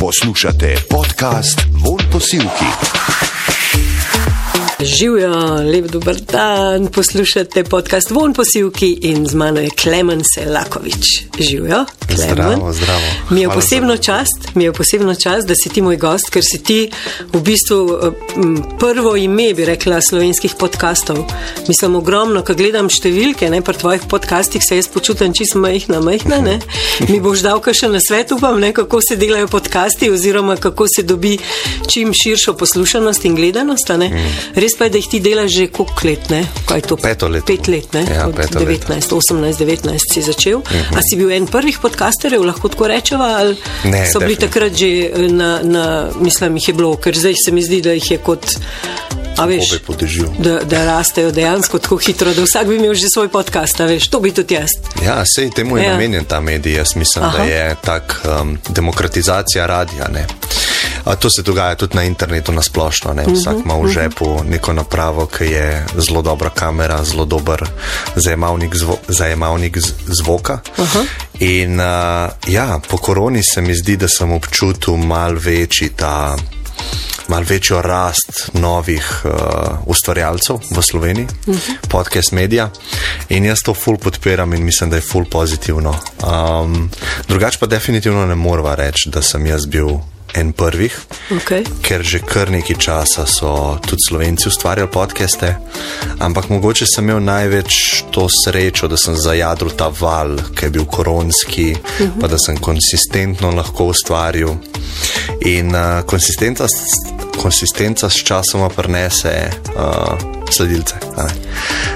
Poslušate podcast Von Posilki. Živijo, lep dober dan, poslušate podcast Von Posilki in z mano je Klemen Selakovič. Živijo, Klemen. Zdravo, zdravo. Mi je posebno za čast, mi je posebno čast, da si ti moj gost, ker si ti v bistvu prvo ime, bi rekla, slovenskih podkastov. Mislim, ogromno, ko gledam številke, ne, pri tvojih podcastih se jaz počutim čisto majhna, majhna, ne. Mi boš dal še na svet, upam, ne, kako se delajo podcasti oziroma kako se dobi čim širšo poslušanost in gledanost, ne. Res pa je, da jih ti delaš že koliko let, ne? Kaj je to? Peto leto. Pet let, ne? Ja, Od peto leto. 19, 18, 19 si začel. Uh Mhm. -huh. A si bil en prvih podcasterjev, lahko tako rečeva, ali Ne, so bili definitivno. takrat že eh, na, na, mislim, jih je bilo, ker zdaj se mi zdi, da jih je kot, a veš, da, da rastejo dejansko tako hitro, da vsak bi imel že svoj podcast, veš, to bi tudi jaz. Ja, sej temu je Ja. namenjen ta medij. Jaz mislim. Aha. da je tak um, demokratizacija radija. Ne? A to se dogaja tudi na internetu na splošno. Ne? Vsak ima v žepu neko napravo, ki je zelo dobra kamera, zelo dober zajemalnik, zvo zajemalnik zvoka. Aha. In uh, ja, po koroni se mi zdi, da sem občutil mal večji ta. Malo večjo rast novih uh, ustvarjalcev v Sloveniji, uh -huh. podcast medija. In jaz to ful podpiram in mislim, da je ful pozitivno. Um, drugač pa definitivno ne morva reči, da sem jaz bil en prvih, Okay. ker že kar nekaj časa so tudi slovenci ustvarjali podcaste, ampak mogoče sem imel največ to srečo, da sem zajadril ta val, ki je bil koronski, uh -huh. pa da sem konsistentno lahko ustvaril. In uh, konsistenca, s- konsistenca s časoma prenese uh, sledilce.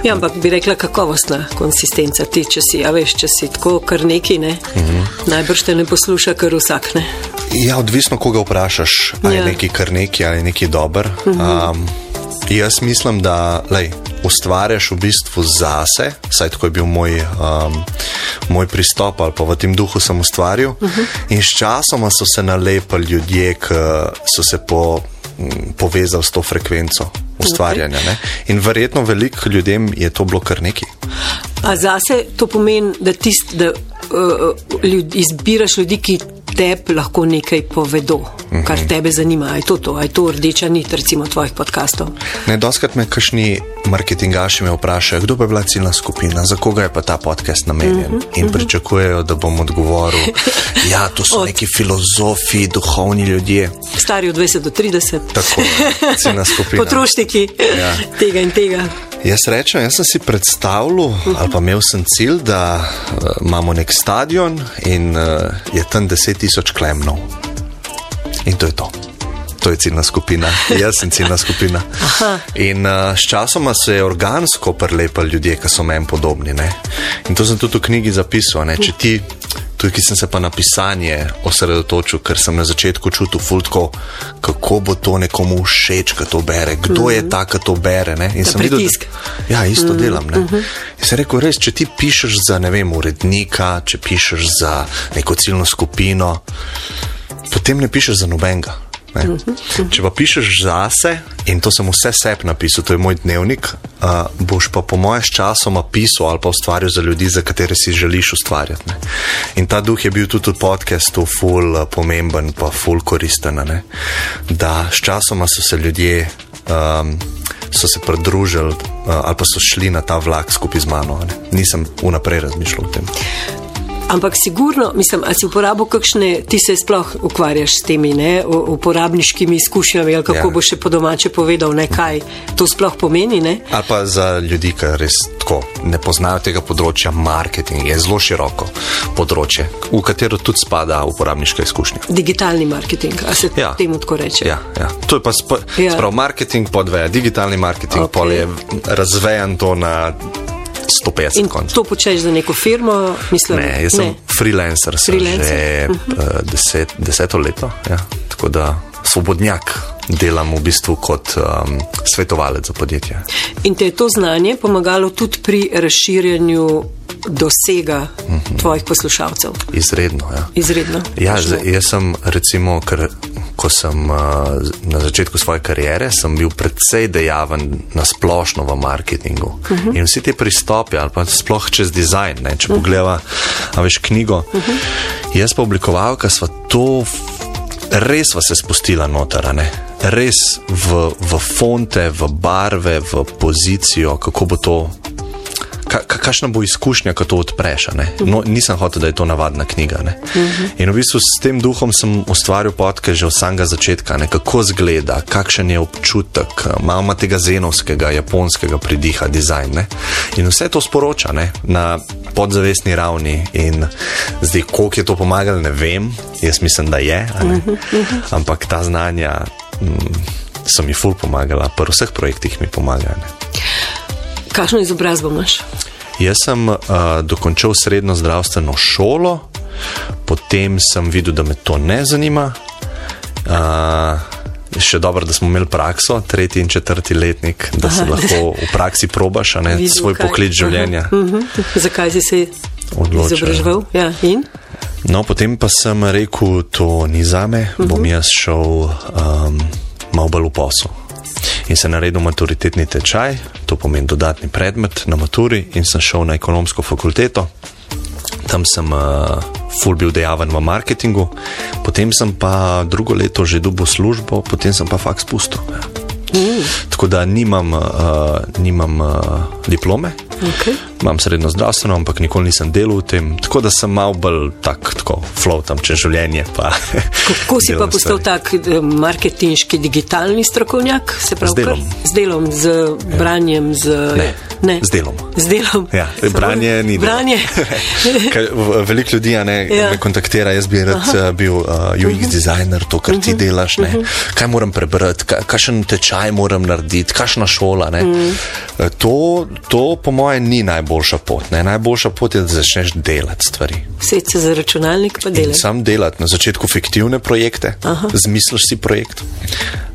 Ja, ampak bi rekla kakovostna konsistenca, ti, če si, a veš, če si tako kar neki, ne, uh Mhm. -huh. najbrž te ne posluša kar vsak, ne. Ja, odvisno, koga vprašaš, ali Ja. je neki kar neki ali neki dober. Um, jaz mislim, da lej, ustvarjaš v bistvu zase, saj tako je bil moj, um, moj pristop, ali pa v tem duhu sem ustvaril. Uh -huh. In sčasoma so se nalepili ljudje, ki so se po, m, povezali s to frekvenco ustvarjanja. Okay. In verjetno veliko ljudem je to bilo kar neki. A zase to pomeni, da, tist, da uh, ljud, izbiraš ljudi, ki te lahko nekaj povedo, uh -huh. kar tebe zanima. Je to to, je to rdeča nit, recimo, tvojih podkastov. Ne, doskrat me kašni marketingaši me vprašajo, kdo pa je bila ciljna skupina, za koga je pa ta podcast namenjen. Uh -huh, in pričakujejo, da bom odgovoril, ja, to so Od- neki filozofi, duhovni ljudje. Stari od 20 do 30. Tako, ciljna skupina. Potrošniki Ja. tega in tega. Jaz rečem, jaz sem si predstavljal, ali pa imel sem cilj, da uh, imamo nek stadion in uh, je tam 10 tisoč klemnov. In to je to. To je ciljna skupina, jaz sem ciljna skupina. Aha. In uh, s časoma se je organsko prelepili ljudje, ki so meni podobni. Ne? In to sem tudi v knjigi zapisal. Ne? Če ti, ki sem se pa na pisanje osredotočil, ker sem na začetku čutil fultko, kako bo to nekomu všeč, ki to bere, kdo je ta, ki to bere. Ne? In Ta sem videl, pritisk. da ja, isto delam. Ne? In sem rekel, res, če ti pišeš za ne vem, urednika, če pišeš za neko ciljno skupino, potem ne pišeš za nobenega. Ne? Če pa pišeš zase, in to sem vse sebi napisal, to je moj dnevnik, uh, boš pa po mojem sčasoma pisal ali pa ustvarjal za ljudi, za katere si želiš ustvarjati. Ne? In ta duh je bil tudi v podkastu ful uh, pomemben, pa ful koristen. ne. Da sčasoma so se ljudje. Um, So se pridružili uh, ali pa so šli na ta vlak skupaj z mano. ne. Nisem vnaprej razmišljal o tem. Ampak sigurno, mislim, ali si uporabil kakšne, ti se sploh ukvarjaš s temi ne, uporabniškimi izkušnjami, ali kako ja. Ja. bo še po domače povedal, ne, kaj to sploh pomeni. Ne? Ali pa za ljudi, ki res tako ne poznajo tega področja, marketing je zelo široko področje, v katero tudi spada uporabniška izkušnja. Digitalni marketing, a se ja. Temu tako reče. Ja, ja. To je pa sp Ja. ja. sprav marketing podveja, digitalni marketing, okay. pol je razvejan to na 150 In koncev. to počneš za neko firmo, mislim, Ne, jaz sem freelancer, sem Freelancer. že uh -huh. deset, deseto leto, ja. tako da svobodnjak delam v bistvu kot um, svetovalec za podjetje. In te je to znanje pomagalo tudi pri razširjanju dosega uh -huh. tvojih poslušalcev. Izredno. Ja. Izredno. Ja, zdaj, jaz sem recimo, ker, ko sem uh, na začetku svoje kariere, sem bil precej dejaven na splošno v marketingu. Uh -huh. In vsi ti pristopi, ali pa sploh čez dizajn, ne, če uh -huh. pogledava, a veš knjigo, uh -huh. jaz pa oblikovalka sva to. Res vas je spustila noter, ne? res v, v fonte, v barve, v pozicijo, kako bo to. Ka- ka- Kakšna bo izkušnja, ko to odpreš? No, nisem hotel, da je to navadna knjiga. ne. In v bistvu s tem duhom sem ustvaril podke že od samega začetka, ne? kako izgleda, kakšen je občutek, malo ima tega zenovskega, japonskega pridiha, dizajn. Ne? In vse to sporoča ne? na podzavestni ravni. In zdaj, koliko je to pomagalo, ne vem, jaz mislim, da je. a ne. Ampak ta znanja mm, so mi ful pomagala, pri vseh projektih mi pomagajo. Kakšno izobrazbo imaš? Jaz sem uh, dokončal srednjo zdravstveno šolo, potem sem videl, da me to ne zanima. Uh, še dobro, da smo imeli prakso, tretji in četrti letnik, da se Aha. lahko v praksi probaš, a ne Videl, svoj kaj- poklic življenja. Uh -huh. Zakaj si se Odločil. izobraževal? Ja, in? No, potem pa sem rekel, to ni za me, uh -huh. bom jaz šel um, malo bolj v posel. In sem naredil maturitetni tečaj, to pomeni dodatni predmet na maturi, in sem šel na ekonomsko fakulteto. Tam sem uh, full bil dejaven v marketingu, potem sem pa drugo leto že dobil službo, potem sem pa faks pustil. Ja. Mm. Tako da nimam, uh, nimam uh, diplome, Okay. Imam srednjo zdravstveno, ampak nikoli nisem delal v tem, tako da sem mal bolj tak, tako floatam čez življenje. Pa Kako si pa postal tak eh, marketinški, digitalni strokovnjak? Se pravi, Z delom. kar- Z delom, z branjem, z, Ne, ne. z delom. Z delom. Ja, Samo branje ni. Branje. Veliko ljudi Ja. ja. me kontaktira, jaz bi rad Aha. bil uh, UX designer, to, kar ti delaš. Ne. Kaj moram prebrati, kakšen tečaj moram narediti, kakšna šola. Ne. Eh, To, to, po mojem, ni najboljša pot. Ne. Najboljša pot je, da začneš delati stvari. Sedeti se za računalnik pa In delati. sam delati na začetku fiktivne projekte, Aha. zmisliš si projekt,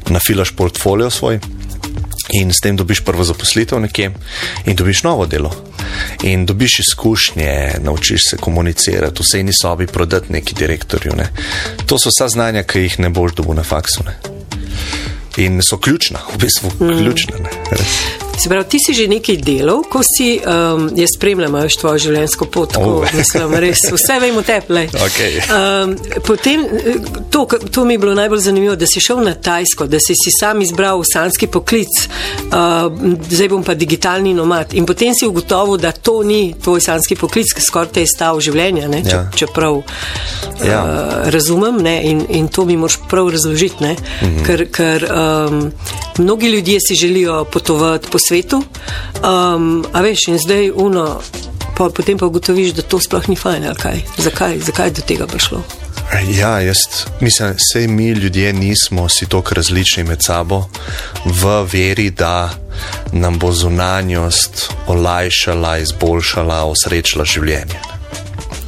nafilaš portfolio svoj. In s tem dobiš prvo zaposlitev nekje, in dobiš novo delo. In dobiš izkušnje, naučiš se komunicirati, vse eni sobi prodati neki direktorju. Ne. To so vsa znanja, ki jih ne boš dobil na faksu. Ne. In so ključna, v bistvu ključna. Ne. Res. Se pravi, ti si že nekaj delal, ko si, um, jaz spremljam veš, tvojo življenjsko pot, ko Oh. mislim, res vse vemo teple. Okej. Um, potem, eh, to, to mi je bilo najbolj zanimivo, da si šel na Tajsko, da si si sam izbral sanski poklic, uh, zdaj bom pa digitalni nomad. In potem si ugotovil, da to ni tvoj sanski poklic, ki skoraj te je stal življenja, ne, če, Ja. čeprav Ja. uh, razumem ne, in, in to mi moraš prav razložiti, ne, Mhm. ker, ker um, mnogi ljudje si želijo potovati po svetu, um, a veš, in zdaj uno. Pa, potem pa ugotoviš, da to sploh ni fajn, ali kaj. Zakaj, zakaj je do tega prišlo? Ja, jaz mislim, da mi ljudje nismo si tako različni med sabo v veri, da nam bo zunanjost olajšala, izboljšala, osrečila življenje.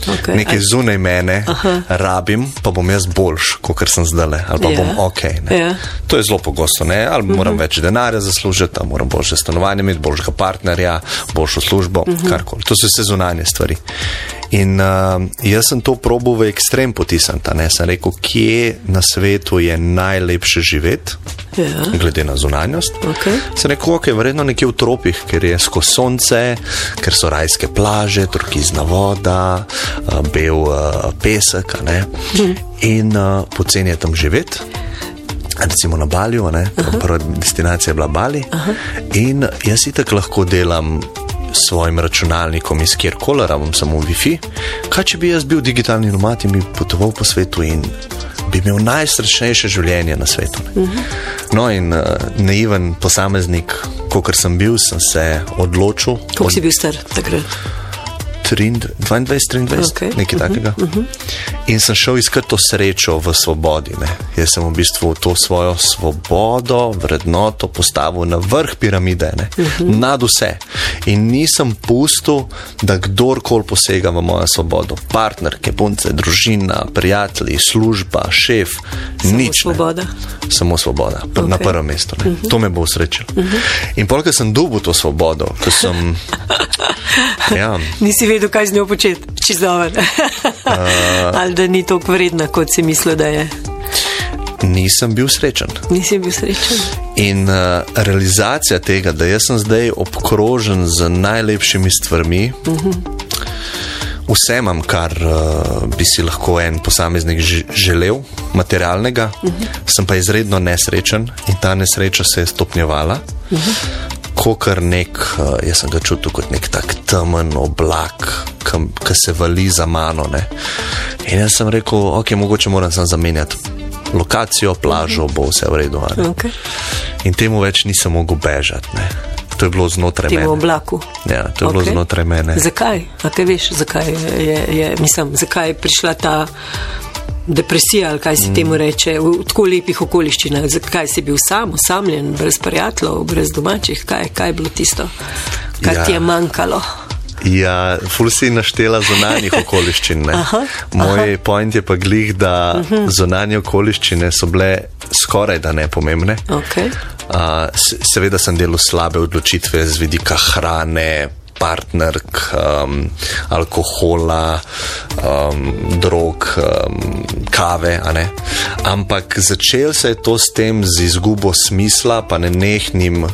Okay. Nekaj zunaj mene Aha. rabim, pa bom jaz boljš, kot sem zdaj, ali pa Ja. bom ok. ne. Ja. To je zelo pogosto, ne? ali moram več denarja zaslužiti, ali moram boljše stanovanje imeti, boljšega partnerja, boljšo službo, karkoli. To so vse zunanje stvari. In uh, jaz sem to probil v ekstrem potisniti. ne. Sem rekel, kje na svetu je najlepše živeti, Ja. glede na zunanjost. Okay. Sem rekel, ok, verjetno nekje v tropih, ker je skozi sonce, ker so rajske plaže, turkizna voda, uh, bel uh, pesek. ne. In uh, poceni je tam živeti. Recimo na Balju, ne, prva destinacija je bila Bali. Aha. In jaz itak lahko delam svojim računalnikom iz kjerkoli, rabim samo Wi-Fi. Kaj če bi jaz bil digitalni nomad in bi potoval po svetu in bi imel najsrečnejše življenje na svetu? Ne? No, in uh, naiven posameznik, kot sem bil, sem se odločil. Kako si bil star takrat? 23, 23, Okej. okay. nekaj takega. Uh -huh. In sem šel iskat to srečo v svobodi. Ne. Jaz sem v bistvu to svojo svobodo, vrednoto postavil na vrh piramide, uh -huh. nad vse. In nisem pustil, da kdorkoli posega v mojo svobodo. Partnerke, punce, družina, prijatelji, služba, šef, Samo nič. ne. svoboda. Samo svoboda, okay. na prvem mestu. Uh -huh. To me bo usrečilo. Uh -huh. In polk sem dobil to svobodo, ko sem. ja, Nisi vedel, kaj z njo početi, čizoven. Uh. Ali da ni tako vredna, kot si mislil, da je. nisem bil srečen. Nisi bil srečen. In uh, realizacija tega, da sem zdaj obkrožen z najlepšimi stvarmi, uh -huh. vse imam, kar uh, bi si lahko en posameznik želel, materialnega, uh -huh. sem pa izredno nesrečen in ta nesreča se je stopnjevala. Uh -huh. Ko kar nek, uh, jaz sem ga čutil kot nek tak temen oblak, ki se vali za mano. Ne. In jaz sem rekel, ok, mogoče moram sam zamenjati lokacijo, plažo, bo vse v redu. Okay. In temu več nisem mogel bežati. Ne. To je bilo znotraj Temu mene. oblaku. Ja, to je okay. bilo znotraj mene. Zakaj? A kaj veš, zakaj je, je, je, mislim, zakaj je prišla ta depresija, ali kaj se mm. temu reče, v, tako lepih okoliščinah? Zakaj si bil sam, osamljen, brez prijateljev, brez domačih? Kaj, kaj je bilo tisto, kar ja. Ja. ti je manjkalo? Ja, ful si naštela zunanjih okoliščin. ne. Aha, Moj point je pa glih, da uh -huh. zunanje okoliščine so bile skoraj da nepomembne. Okay. Uh, se- seveda sem delal slabe odločitve z vidika hrane, partnerk, um, alkohola, um, drog, um, kave. ne. Ampak začel se je to s tem, z izgubo smisla, pa nenehnim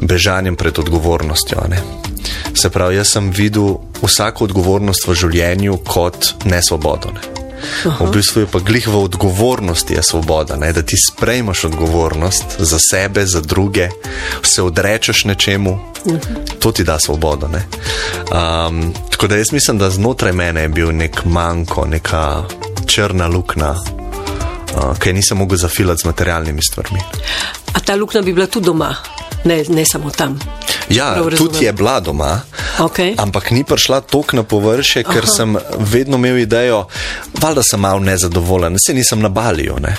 bežanjem pred odgovornostjo. ne. Se pravi, jaz sem videl vsako odgovornost v življenju kot nesvobodo. Ne. V bistvu je pa glih v odgovornosti je svoboda, ne? da ti sprejmaš odgovornost za sebe, za druge, se odrečeš nečemu, to ti da svobodo. ne. Um, tako da jaz mislim, da znotraj mene je bil nek manjko, neka črna luknja, uh, ki nisem mogel zafilati z materialnimi stvarmi. A ta luknja bi bila tudi doma, ne, ne samo tam. Ja, tudi je bila doma, Okej. ampak ni prišla toliko na površje, ker Aha. sem vedno imel idejo, valjda sem malo nezadovoljen, se nisem na baliju. Ne?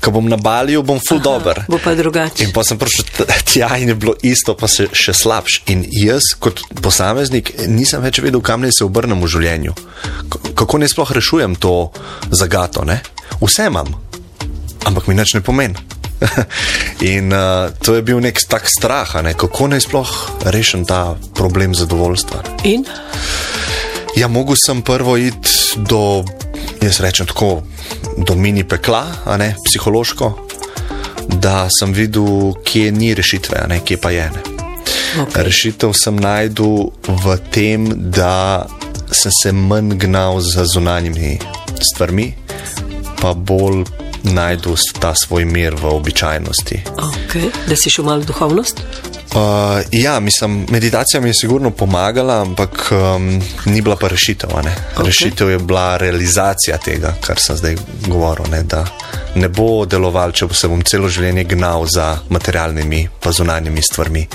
Ko bom na baliju, bom full dober. Bo pa drugače. In pa sem prišel tja in je bilo isto, pa se še slabš. In jaz, kot posameznik, nisem več vedel, kam naj se obrnem v življenju. K- Kako naj sploh rešujem to zagato. Ne? Vse imam, ampak mi nič ne pomeni. in uh, to je bil nek tak strah, ne? kako naj sploh rešim ta problem zadovoljstva. In? Ja, mogel sem prvo iti do, jaz rečem tako, do mini pekla, ne psihološko, da sem videl, kje ni rešitve, ne kje pa je. Ne. Okay. Rešitev sem najdel v tem, da sem se manj gnal za zunanjimi stvarmi, pa bolj najdel ta svoj mir v običajnosti. Okay. Da si šel malo v duhovnost? Uh, ja, mislim, meditacija mi je sigurno pomagala, ampak um, ni bila pa rešitev. a ne. Ok. Rešitev je bila realizacija tega, kar sem zdaj govoril. Ne, da ne bo deloval, če se bom celo življenje gnal za materialnimi, pa zunanjimi stvarmi.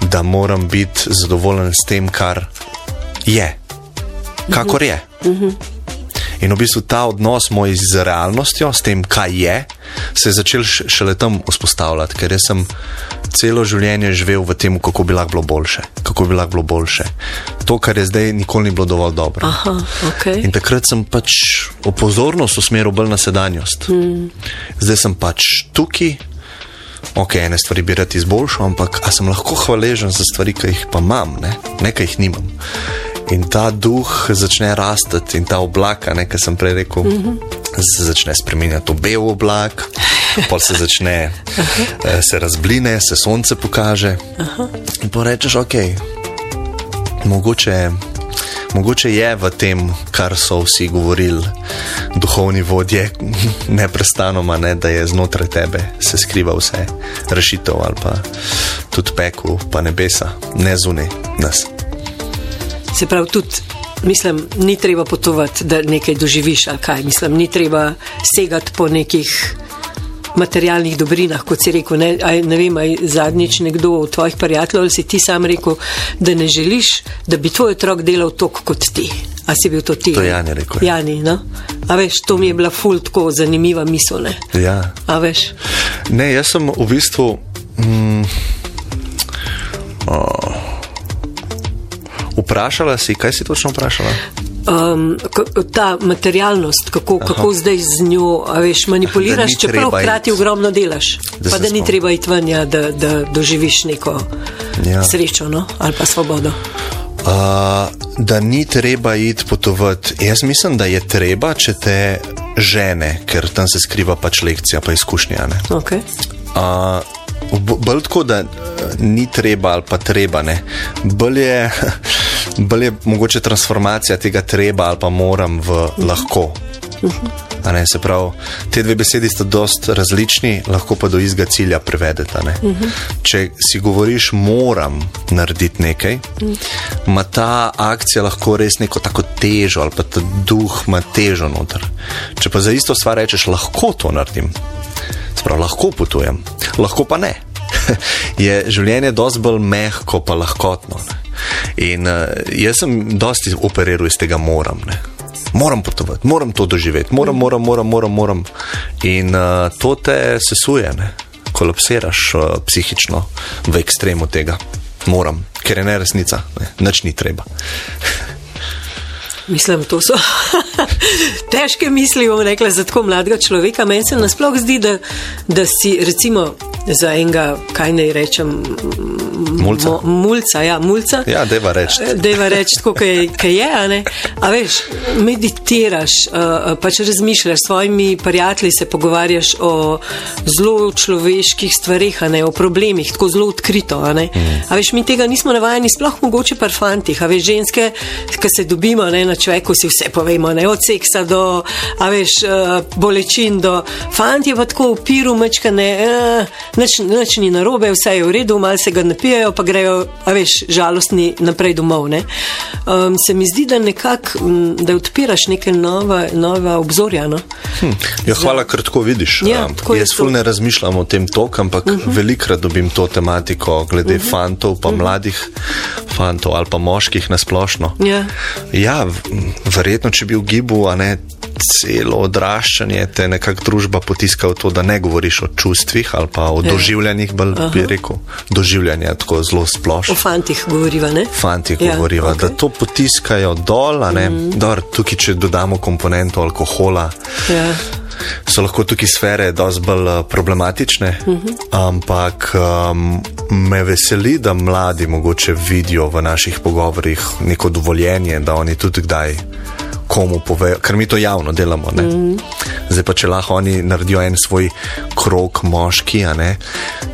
Da moram biti zadovoljen s tem, kar je, kakor je. In v bistvu ta odnos moj z realnostjo, s tem, kaj je, se je začel šele tam vzpostavljati, ker sem celo življenje živel v tem, kako bi lahko bilo boljše. Kako bi lahko bilo boljše. To, kar je zdaj, nikoli ni bilo dovolj dobro. Aha, okay. In takrat sem pač v pozornost usmeril bolj na sedanjost. Mm. Zdaj sem pač tukaj, ok, ene stvari bi rad izboljšal, ampak sem lahko hvaležen za stvari, ki jih pa imam, ne, ne ki jih nimam. In ta duh začne rasti, in ta oblak, ki sem prej rekel, mm -hmm. se začne spremenjati v bel oblak, pa se začne, eh, se razbline, se sonce pokaže. In pa rečeš, ok, mogoče, mogoče je v tem, kar so vsi govorili, duhovni vodje, neprestanoma, ne, da je znotraj tebe se skriva vse rešitev ali pa tudi peku, pa nebesa, ne zunaj nas. Se pravi, tudi, mislim, ni treba potovati, da nekaj doživiš, ali kaj. Mislim, ni treba segati po nekih materialnih dobrinah, kot si rekel. Ne, aj, ne vem, aj zadnjič nekdo od tvojih prijateljev ali si ti sam rekel, da ne želiš, da bi tvoj otrok delal tok kot ti. A si bil to ti? To? Jani rekel, ja. Jani, no? A veš, to mi je bila ful tako zanimiva misel, ne? Ja. A veš? Ne, jaz sem v bistvu. Mm, oh, vprašala si, kaj si točno vprašala? Um, ta materialnost, kako, kako zdaj z njo, veš, manipuliraš, ni čeprav hkrati iti. ogromno delaš. Da pa da ni spomnim. treba iti ven, ja, da, da doživiš neko Ja. srečo no? ali pa svobodo. Uh, da ni treba iti potovati. Jaz mislim, da je treba, če te žene, ker tam se skriva pač lekcija, pa izkušnja. ne. Okay. Uh, bolj tako, da eh, ni treba ali pa treba. Ne. Bolj je, bolj je mogoče transformacija tega treba ali pa moram v lahko. A Ne, se pravi, te dve besedi sta dost različni, lahko pa do istega cilja privedeta. Uh -huh. Če si govoriš, moram narediti nekaj, ima ta akcija lahko res neko tako težo ali pa ta duh ima težo noter. Če pa za isto stvar rečeš, lahko to naredim, se pravi, lahko potujem, lahko pa ne. Je življenje dosti bolj mehko, pa lahkotno. Ne. In uh, jaz sem dosti operiral iz tega moram. Ne moram potovati, moram to doživeti, moram, moram, moram, moram. moram. In uh, to te sesuje, ne? kolapsiraš uh, psihično v ekstremu tega. Moram, ker je ne resnica, ne? nič ni treba. Mislim, to so težke misli, bom rekla, za tako mladega človeka. Meni se nasploh zdi, da, da si recimo za enega, kaj naj rečem, Mulca. Mo, mulca, ja, mulca. Ja, deva reči. Deva reči, tako kot je, a ne. A veš, meditiraš, uh, pač razmišljaš s svojimi prijatelji, se pogovarjaš o zelo človeških stvarih, a ne o problemih, tako zelo odkrito, a ne. Mm. A veš, mi tega nismo navajeni, sploh mogoče par fantih, a veš, ženske, ki se dobimo, ne, na človeku si vse povemo, ne, od seksa do, veš, uh, bolečin do, fanti pa tako v piru, mečkane, uh, nič, nič ni narobe, vse je v redu, mal se ga napijajo, pa grejo, veš, žalostni naprej domov. Ne? Um, se mi zdi, da nekako, da odpiraš neke nove, nove obzorja. No? Hm. Ja, hvala, ker tako vidiš. Ja, tako je Jaz ful ne razmišljam o tem tok, ampak uh -huh. velikrat dobim to tematiko glede uh -huh. fantov, pa uh -huh. mladih fantov ali pa moških nasplošno. Ja. Ja, v- verjetno, če bi v gibu, a ne celo odraščanje, te nekako družba potiska v to, da ne govoriš o čustvih ali pa o Ja. doživljanjih, bolj bi rekel. Doživljanje je tako zelo splošno O fantih govoriva, ne? fanti Ja, govorijo, okay. da to potiskajo dol. a Mm. Dor, tukaj, če dodamo komponento alkohola, Ja. So lahko tukaj sfere dosti bolj eh, problematične. Uh. -huh. Ampak um, me veseli, da mladi mogoče vidijo v naših pogovorih neko dovoljenje, da oni tudi kdaj. Komu povejo, ker mi to javno delamo. Mm -hmm. Zdaj pa, če lahko oni naredijo en svoj krok, moški, ne,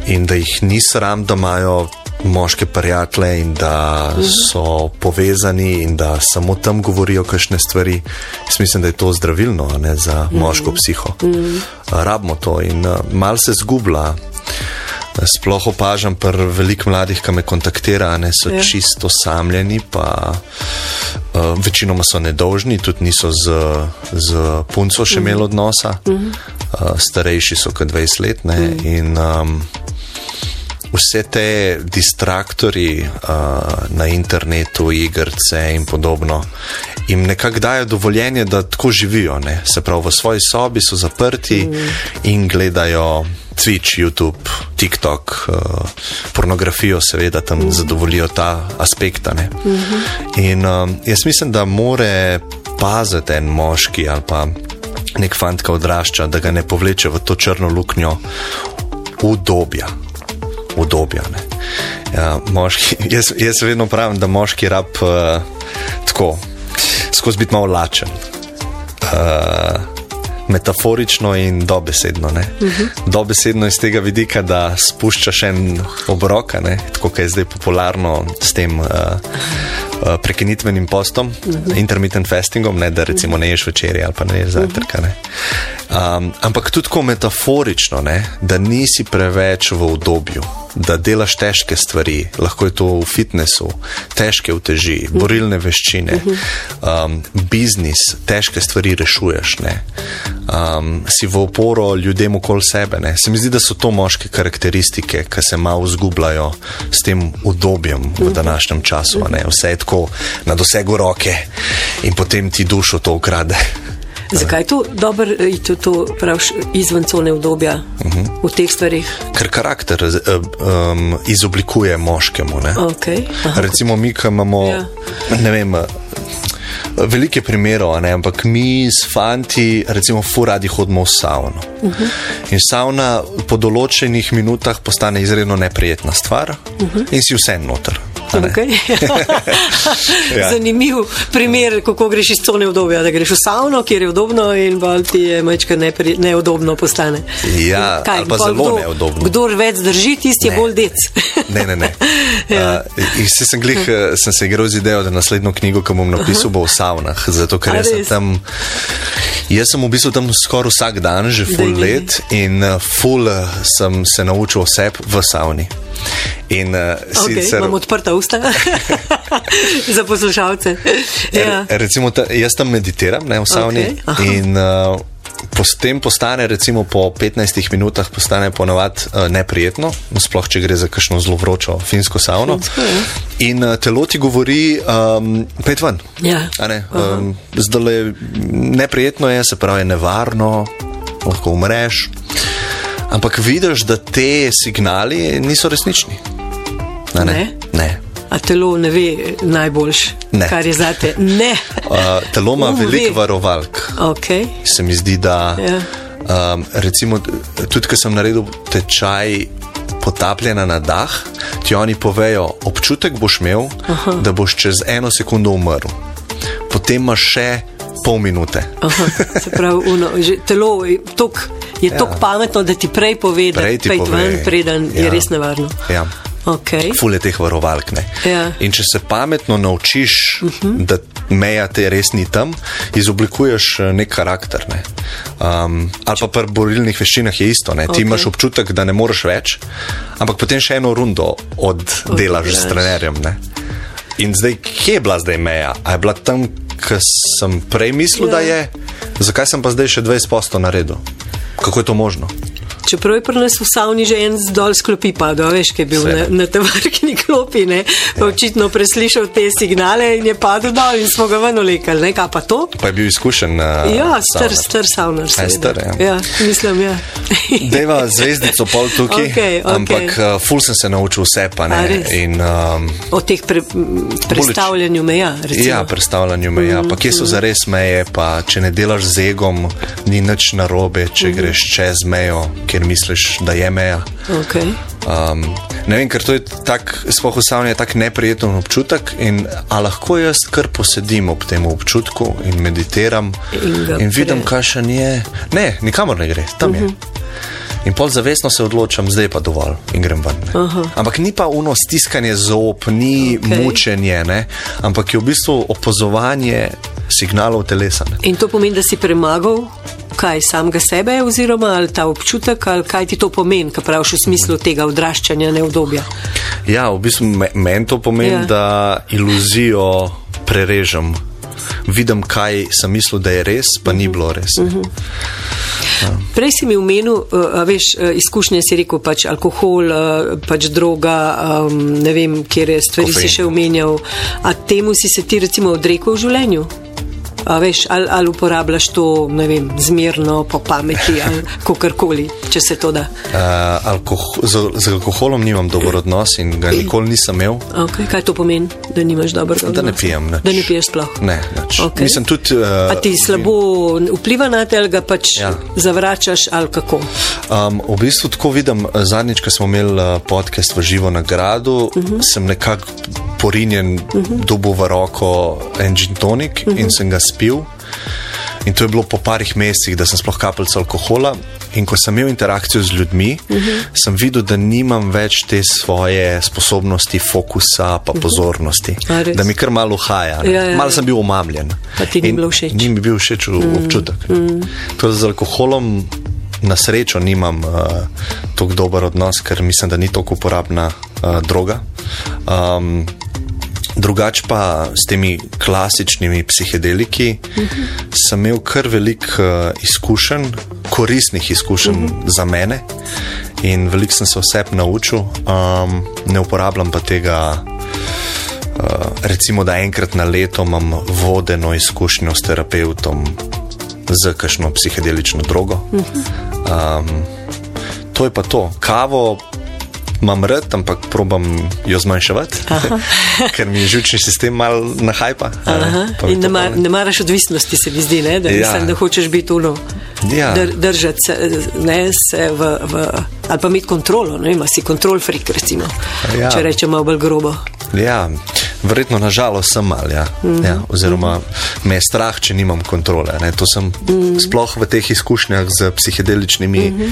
in da jih ni sram, da imajo moške prijatelje in da so povezani in da samo tam govorijo kakšne stvari. Jaz mislim, da je to zdravilno ne, za moško psiho. Rabimo to in uh, mal se zgublja. Sploh opažam pri veliko mladih, ki me kontaktirajo, ne so Ja. ja. čisto samljeni, pa uh, večinoma so nedolžni, tudi niso z, z punco še imeli odnosa, uh, starejši so kot 20 let. Ne, in, um, vse te distraktori uh, na internetu, igrice in podobno, jim nekako dajo dovoljenje, da tako živijo. Ne? Se pravi, v svoji sobi so zaprti mm. in gledajo. Twitch, YouTube, TikTok, uh, pornografijo, seveda tam mm. zadovoljijo ta aspekt. Mm -hmm. In um, jaz mislim, da more paziti en moški ali pa nek fant, ki odrašča, da ga ne povleče v to črno luknjo udobja udobja. ne. Ja, moški, jaz, jaz vedno pravim, da moški rab uh, tako, skozi biti malo lačen. Uh, Metaforično in dobesedno. Uh -huh. Dobesedno iz tega vidika, da spuščaš en obrok, ne, tako kot je zdaj popularno s tem uh, prekinitvenim postom, uh -huh. intermittent fastingom, ne, da recimo ne ješ večerje ali pa ne ješ zajtrka. ne. Um, ampak tudi tako metaforično, ne, da nisi preveč v obdobju, da delaš težke stvari, lahko je to v fitnessu, težke uteži, borilne veščine, um, biznis, težke stvari rešuješ. Ne. Um, si v oporo ljudem okoli sebe. Ne. Se mi zdi, da so to moške karakteristike, ki se malo zgubljajo s tem udobjem v današnjem času. ne. Vse je tako na dosegu roke in potem ti dušo to ukrade. Zakaj je to dobro, eh, to, to praviš, izven cone obdobja uh -huh. v teh stvarih? Ker karakter um, izoblikuje moškemu. Ne? Okay. Aha. Recimo, mi, ki imamo, Ja. ne vem, velike primerov, a ne, ampak mi s fanti, recimo, furadi hodimo v savno. Uh -huh. In savna po določenih minutah postane izredno neprijetna stvar uh -huh. in si vse noter. Okay. Ja. Zanimiv primer, kako greš iz cone obdobja, da greš v savno, kjer je udobno in bolj ti je majčka nepri, neudobno postane. Ja, ali pa zelo neudobno. Kdor več drži, tisti je Ne. bolj dec. Ne, ne, ne. Ja. Uh, se sem, glih, eh, sem se igral z idejo, da naslednjo knjigo, ki bom napisal, bo v savnah. Zato, ker jaz sem tam. Jaz sem v bistvu tam skoraj vsak dan, že full let in uh, full uh, sem se naučil vse v savni. In uh, Okay, sicer. imam odprta usta za poslušalce. Ja. Re, recimo, ta, jaz tam meditiram ne, v savni Okej, aha. in uh, potem postane, recimo po 15 minutah, postane ponovadi uh, neprijetno, sploh če gre za kakšno zelo vročo finsko savno. Finsko, ja. In uh, telo ti govori, um, pet ven. Ja. Ne, um, zdaj neprijetno je, se pravi, nevarno, lahko umreš. Ampak vidiš, da te signali niso resnični. A Ne? ne. ne. A telo ne ve najboljš, Ne. kar je zate. Ne. Uh, telo ima veliko ve. varovalk. Okay. se mi zdi, da Ja. um, recimo, tudi ko sem naredil tečaj potapljanja na dah, ti oni povejo, občutek boš imel, Aha. da boš čez eno sekundo umrl. Potem imaš še pol minute. Aha, se pravi, uno, že telo je tok, je tok Ja. pametno, da ti prej pove, da Prej ti pove, ven, preden ja. je ja. res nevarno. Ja. Okay. Fule teh varovalk. ne. Ja. In če se pametno naučiš, uh -huh. da meja te res ni tam, izoblikuješ eh, nek karakter. Ne. Um, ali pa pri borilnih veščinah je isto. Okay. Ti Okej. imaš občutek, da ne moreš več, ampak potem še eno rundo oddelaš Odigraš. s trenerjem. Ne. In zdaj, kje je bila zdaj meja? A je bila tam, kjer sem prej mislil, Ja. da je, zakaj sem pa zdaj še 20 posto naredil? Kako je to možno? Čeprav je pri nas v savni že en zdol sklopi padel, veš, ki je bil Vse. na, na tovarkni klopi, ne, pa očitno preslišal te signale in je padel dol in smo ga ven olekali, ne, kaj pa to? Pa je bil izkušen. Uh, Ja, star, star savnar. A je seveda. star, ja. ja, mislim, ja. Deva zvezdico pol tukaj, Okej, okej. ampak uh, ful sem se naučil vse, pa ne. In, um, O teh pre, predstavljanju meja, recimo. ja, predstavljanju meja, pa kje so zares meje, pa če ne delaš z egom, ni nič narobe, če greš čez mejo, ker misliš, da je meja. Okay. Um, ne vem, ker to je tak, sploh v savni je tak neprijeten občutek in a lahko jaz kar posedim ob tem občutku in meditiram In in vidim, pre- kakšen je. Ne, nikamor ne gre, tam je. In pol zavestno se odločam, zdaj pa dovolj in grem ven. ne. Ampak ni pa uno stiskanje zob, ni okay. mučenje, ne? ampak je v bistvu opazovanje signalov telesa. Ne? In to pomeni, da si premagal kaj samega sebe, oziroma ali ta občutek, ali kaj ti to pomeni, kaj praviš v smislu tega odraščanja neobdobja. Ja, v bistvu me- meni to pomeni, Ja. da iluzijo prerežem. Vidim, kaj sem mislil, da je res, pa ni bilo res. Uh -huh. Prej si mi omenil, a veš, uh, izkušnje si rekel, pač alkohol, uh, pač droga, um, ne vem, kje stvari Kofein. si še omenjal. A temu si se ti recimo odrekel v življenju? A veš, ali, ali uporabljaš to, ne vem, zmerno, po pameti ali kakorkoli, če se to da. Uh, alkoho z, z alkoholom nimam dober odnos in ga nikoli nisem imel. Okay, kaj to pomeni, da nimaš dobrega Da ne odnosa? pijem nič. Da ne piješ sploh. Ne, nič. Okej. Mislim tudi. Uh, A ti slabo vpliva na te, ali ga pač ja. Zavračaš, ali kako? Um, v bistvu tako vidim, zadnjič, ko smo imeli uh, podcast v živo na gradu, uh Mhm. -huh. sem nekako porinjen, uh -huh. dobil v roko en gin tonik uh Mhm. -huh. in sem ga spil. In to je bilo po parih mesecih, da sem sploh kapljica alkohola. In ko sem imel interakcijo z ljudmi, uh Mhm. -huh. sem videl, da nimam več te svoje sposobnosti, fokusa, pa pozornosti. A res? Da mi kar malo haja. Ja, ja, malo ja. sem bil omamljen. Pa ti ni bilo všeč? Ni mi bil všeč mm. občutek. Mm. Da z alkoholom na srečo nimam uh, tako dober odnos, ker mislim, da ni tako uporabna uh, droga. Um, Drugače pa s temi klasičnimi psihedeliki uh -huh. sem imel kar veliko uh, izkušenj, koristnih izkušenj uh -huh. za mene in veliko sem se vse naučil, um, ne uporabljam pa tega. Uh, recimo, da enkrat na leto imam vodeno izkušnjo s terapeutom z kakšno psihedelično drogo. Um, to je pa to. Kavo imam rad, ampak probam jo zmanjševati, ker mi je žučni sistem mal nahajpa. Aha, in ne, mar, ne maraš odvisnosti, se mi zdi, ne? da, ja. Mislim, da hočeš biti uno. Ja. Dr, držati se, ne, se v, v, ali pa imeti kontrolo, ne vem, a si kontrol frik, recimo, Ja. če rečemo bolj grobo. Ja, verjetno nažalost sem mal. Ja. Mm -hmm. ja, oziroma me je strah, če nimam kontrole. Ne. To sem mm -hmm. sploh v teh izkušnjah z psihedeličnimi mm -hmm.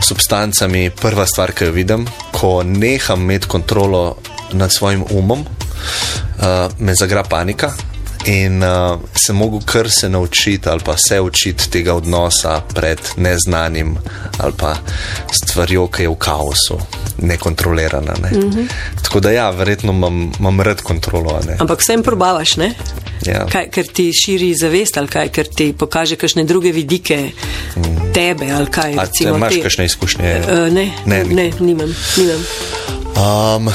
substancami prva stvar, ki jo vidim, ko neham imeti kontrolo nad svojim umom, uh, me zagra panika. In uh, sem mogel kar se naučiti, ali pa se učiti tega odnosa pred neznanim, ali pa stvarjo, ki je v kaosu, nekontrolirana. Ne. Mm -hmm. Tako da, ja, verjetno imam, imam rad kontrolo. Ne. Ampak vsem probavaš, ne? Ja. Kaj, ker ti širi zavest, ali kaj, ker ti pokaže kakšne druge vidike mm. tebe, ali kaj. A ti imaš kakšne izkušnje? Uh, ne, ne, ne, nimam. nimam. Um,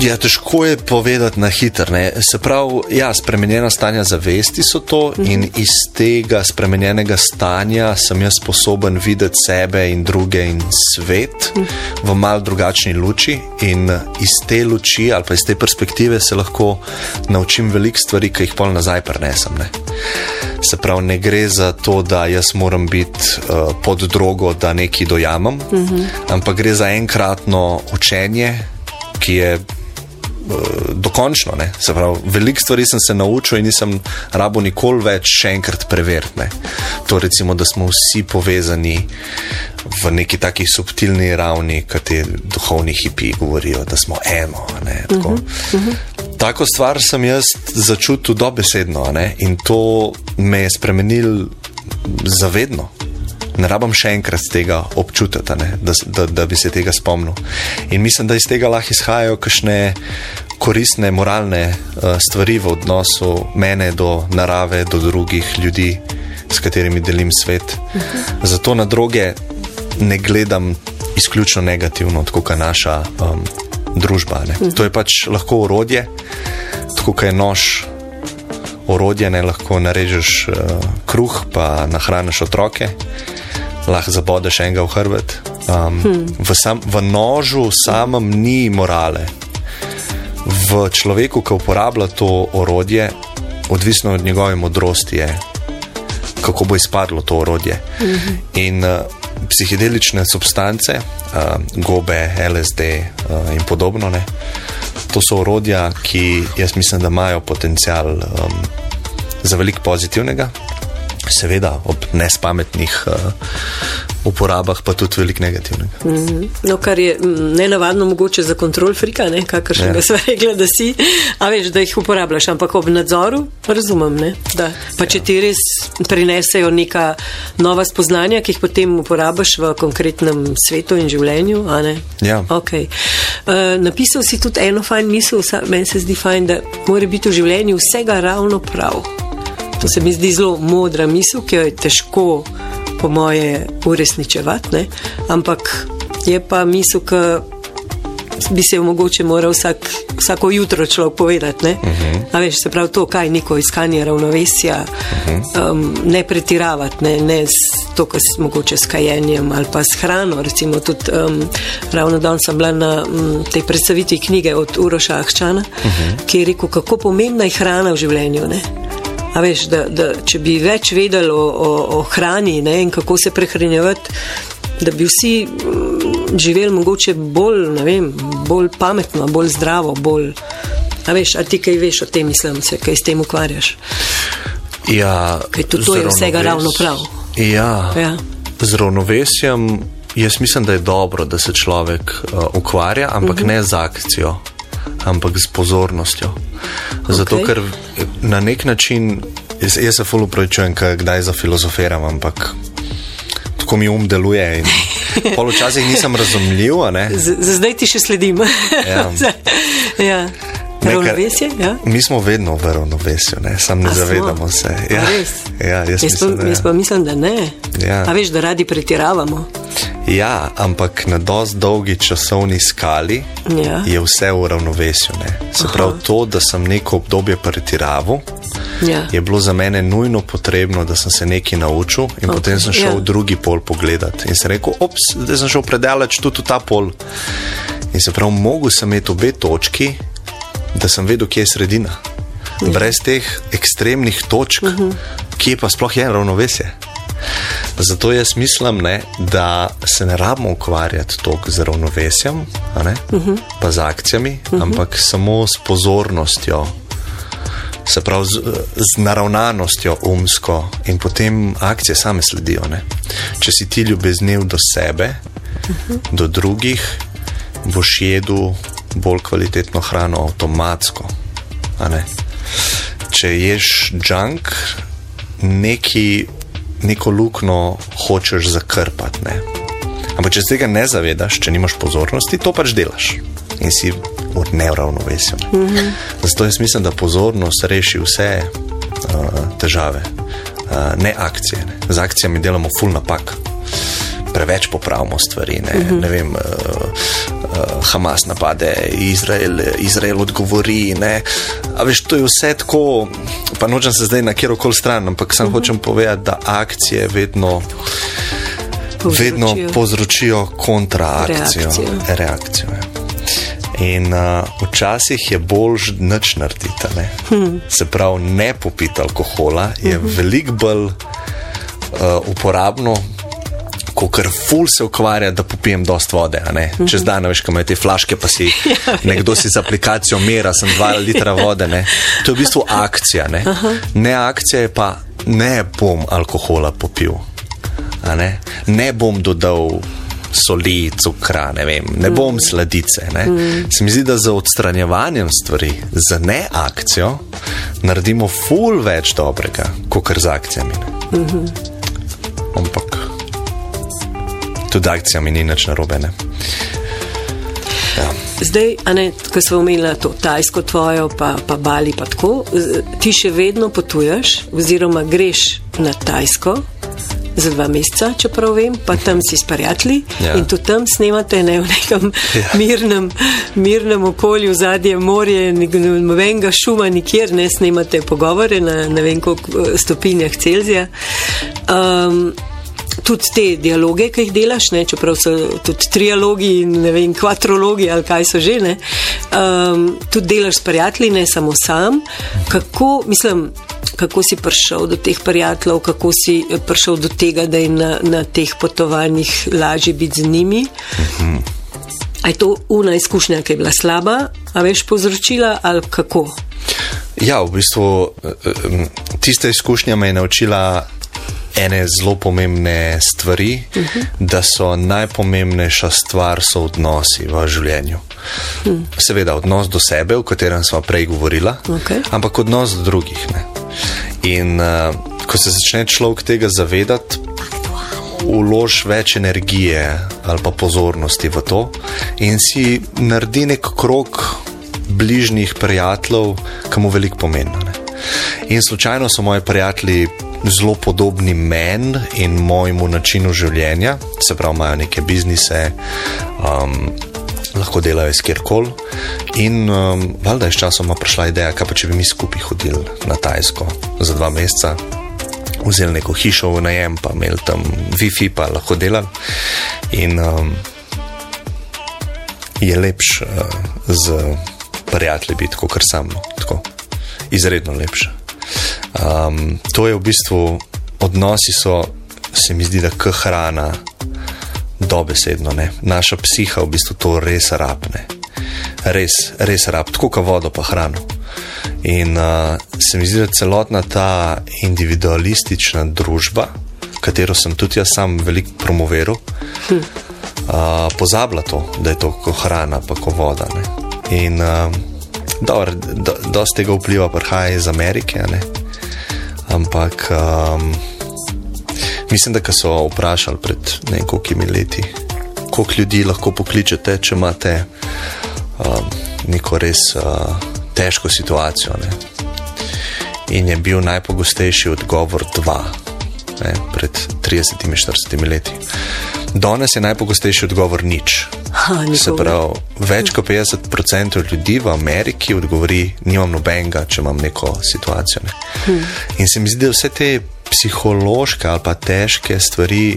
Ja, težko je povedati na hitro. Se pravi, ja, spremenjena stanja zavesti so to, -hmm. in iz tega spremenjenega stanja sem jaz sposoben videti sebe in druge in svet -hmm. v mal drugačni luči. In iz te luči ali pa iz te perspektive se lahko naučim veliko stvari, ki jih pol nazaj prenesem. Ne? Se pravi, ne gre za to, da jaz moram biti uh, pod drogo, da nekaj dojamem, -hmm. ampak gre za enkratno učenje, ki je Eh, dokončno. Veliko stvari sem se naučil in nisem rabo nikoli več še enkrat preveriti. To recimo, da smo vsi povezani v neki taki subtilni ravni, kot ti duhovni hipi govorijo, da smo eno. Tako. Uh -huh, uh -huh. tako stvar sem jaz začutil dobesedno in to me je spremenil zavedno ne rabim še enkrat tega občutiti, da, da, da bi se tega spomnil. In mislim, da iz tega lahko izhajajo kakšne koristne, moralne uh, stvari v odnosu mene do narave, do drugih ljudi, s katerimi delim svet. Zato na droge ne gledam izključno negativno, tako kot naša um, družba. Mhm. To je pač lahko orodje, tako kot je nož. Orodje ne lahko narežeš uh, kruh, pa nahraniš otroke lahko zabodeš enega v hrbet. Um, hmm. v, sam, v nožu samem ni morale. V človeku, ki uporablja to orodje, odvisno od njegove modrosti, je, kako bo izpadlo to orodje. Hmm. In uh, psihedelične substance, uh, gobe, LSD uh, in podobno, ne, to so orodja, ki jaz mislim, da imajo potencial um, za veliko pozitivnega seveda ob nespametnih uh, uporabah, pa tudi veliko negativnega. Mm -hmm. No, kar je ne navadno mogoče za kontrol frika, kakršen ja. sva rekla, da si, a veš, da jih uporabljaš, ampak ob nadzoru razumem, ne? da pa če ja. ti res prinesejo neka nova spoznanja, ki jih potem uporabljaš v konkretnem svetu in življenju. Ja. Okay. Uh, napisal si tudi eno fajn misel, meni se zdi fajn, da mora biti v življenju vsega ravno prav. To se mi zdi zelo modra misel, ki jo je težko, po moje, uresničevati. Ne? Ampak je pa misel, ki bi se jo mogoče moral vsak, vsako jutro človek povedati. Ne? Uh mhm. -huh. veš, se pravi to, kaj neko iskanje ravnovesja, uh. -huh. um, ne pretiravati, ne, ne s to, kar s mogoče s kajenjem ali pa s hrano. Recimo tudi um, ravno danes sem bila na um, tej predstavitvi knjige od Uroša Ahčana, uh mhm. -huh. ki je rekel, kako pomembna je hrana v življenju. Ne? A veš, da, da če bi več vedeli o, o, o hrani ne, in kako se prehranjevati, da bi vsi mm, živeli mogoče bolj, vem, bolj pametno, bolj zdravo. Bolj, a veš, a ti kaj veš o tem, mislim, se kaj s tem ukvarjaš? Ja, kaj tudi to je vsega ravno prav. Ja, ja. z ravnovesjem. Jaz mislim, da je dobro, da se človek uh, ukvarja, ampak uh mhm. -huh. ne z akcijo ampak z pozornostjo. Zato, okay. ker na nek način, jaz, jaz se fully upravičujem, kdaj za filozofiram, ampak tako mi um deluje. Poločasih nisem razumljiv. Za zdaj ti še sledim. ja. ja. Ravnovesje? Ja? Mi smo vedno v ravnovesju, samo ne A zavedamo smo? se. Ja. Ja, jaz, jaz, mislim, pa, da, jaz pa mislim, da ne. Ja. A veš, da radi pretiravamo. Ja, ampak na dosti dolgi časovni skali ja. je vse v ravnovesju. Ne? Se pravi, to, da sem neko obdobje pretiraval, ja. je bilo za mene nujno potrebno, da sem se nekaj naučil in okay. potem sem šel ja. v drugi pol pogledati. In sem rekel, ops, zdaj sem šel predaleč tudi v ta pol. In se pravi, mogel sem imeti obe točki, da sem vedel, kje je sredina. Ja. Brez teh ekstremnih točk, uh mhm. -huh. kje pa sploh je ravnovesje. Zato jaz mislim, ne, da se ne rabimo ukvarjati toliko z ravnovesjem, ne, uh -huh. pa z akcijami, uh -huh. ampak samo s pozornostjo, se pravi z, z naravnanostjo umsko in potem akcije same sledijo. Ne. Če si ti ljubezniv do sebe, uh -huh. do drugih, boš jedel bolj kvalitetno hrano avtomatsko. Če ješ junk, neki neko luknjo hočeš zakrpati. Ne? Ampak če se tega ne zavedaš, če nimaš pozornosti, to pač delaš in si v neuravnovesju. Mm -hmm. Zato jaz mislim, da pozornost reši vse uh, težave, uh, ne akcije. Ne? Z akcijami delamo full napak. Preveč popravimo stvari. Ne, mm -hmm. ne vem, uh, uh, Hamas napade, Izrael, Izrael odgovori. Ne. A veš, to je vse tako, pa nočem se zdaj na kjer koli stran, ampak sem uh mhm. -huh. hočem povedati, da akcije vedno. Povzročijo. Vedno povzročijo kontraakcijo, reakcijo. reakcijo ja. In uh, včasih je boljš noč narediti. Hmm. Se pravi, ne popiti alkohola je hmm. veliko bolj uh, uporabno, ko kar ful se ukvarja, da popijem dost vode. Mhm. Čez dan, veš, kaj imajo te flaške, pa si ja, nekdo si z aplikacijo mera, sem 2 litra vode. Ne? To je v bistvu akcija. Ne, ne akcija je pa ne bom alkohola popil, ne? ne bom dodal. Soli, cukra, ne, vem, ne bom mm. sladice. Ne. Mm. Se mi zdi, da za odstranjevanjem stvari, za ne akcijo, naredimo ful več dobrega, kot z akcijami. Mm -hmm. Ampak tudi akcijami ni nič narobe. Ja. Zdaj, ko smo omenili to tajsko tvojo, pa, pa bali, pa tako, ti še vedno potuješ, oziroma greš na tajsko za dva meseca, če prav vem, pa tam si s prijatelji ja. in tudi tam snemate ne, v nekem ja. mirnem, mirnem okolju, zadnje morje, nobenega šuma, nikjer ne snemate pogovore na ne vem koliko stopinjah Celzija. Um, tudi te dialoge, ki jih delaš, ne, čeprav so tudi trialogi in ne vem, kvatrologi ali kaj so že, ne, um, tudi delaš s prijatelji, ne samo sam. Kako, mislim, kako si prišel do teh prijateljev, kako si prišel do tega, da je na, na teh potovanjih lažje biti z njimi? A je to una izkušnja, ki je bila slaba, a veš povzročila ali kako? Ja, v bistvu eh, eh, tista izkušnja me je naučila ene zelo pomembne stvari, uh -huh. da so najpomembnejša stvar so odnosi v življenju. Hmm. Seveda, odnos do sebe, o katerem smo prej govorili, okay. ampak odnos do drugih. Ne. In uh, ko se začne človek tega zavedati, ulož več energije ali pa pozornosti v to in si naredi nek krok bližnjih prijateljev, ki mu veliko pomeni. In slučajno so moji prijatelji zelo podobni meni in mojemu načinu življenja, se pravi, imajo neke biznise, um, lahko delajo iz kjerkoli. In um, valjda je sčasoma prišla ideja, kaj pa če bi mi skupaj hodili na Tajsko za dva meseca. Vzeli neko hišo v najem, pa imeli tam WiFi, pa lahko delali. In um, je lepš uh, z prijatelji biti, kot sam, no, tako izredno lepše. Um, to je v bistvu odnosi, so, se mi zdi, da k hrana, dobesedno. Ne? Naša psiha v bistvu to res rabne. Res, res rab, tako kot vodo, pa hrano. In uh, se mi zdi, da celotna ta individualistična družba, katero sem tudi jaz sam veliko promoviral, hm. uh, pozablja to, da je to kot hrana, pa kot voda. Ne? In uh, dobro, do, dosti tega vpliva prihaja iz Amerike. Ne? Ampak um, mislim, da so vprašali pred nekaj leti, koliko ljudi lahko pokličete, če imate um, neko res uh, težko situacijo. Ne? In je bil najpogostejši odgovor dva, ne, pred 30-40 leti. Danes je najpogostejši odgovor nič. Ha, Se pravi, več kot 50% ljudi v Ameriki odgovori, nimam nobenega, če imam neko situacijo. Ne. Hm. In se mi zdi, da vse te psihološke ali pa težke stvari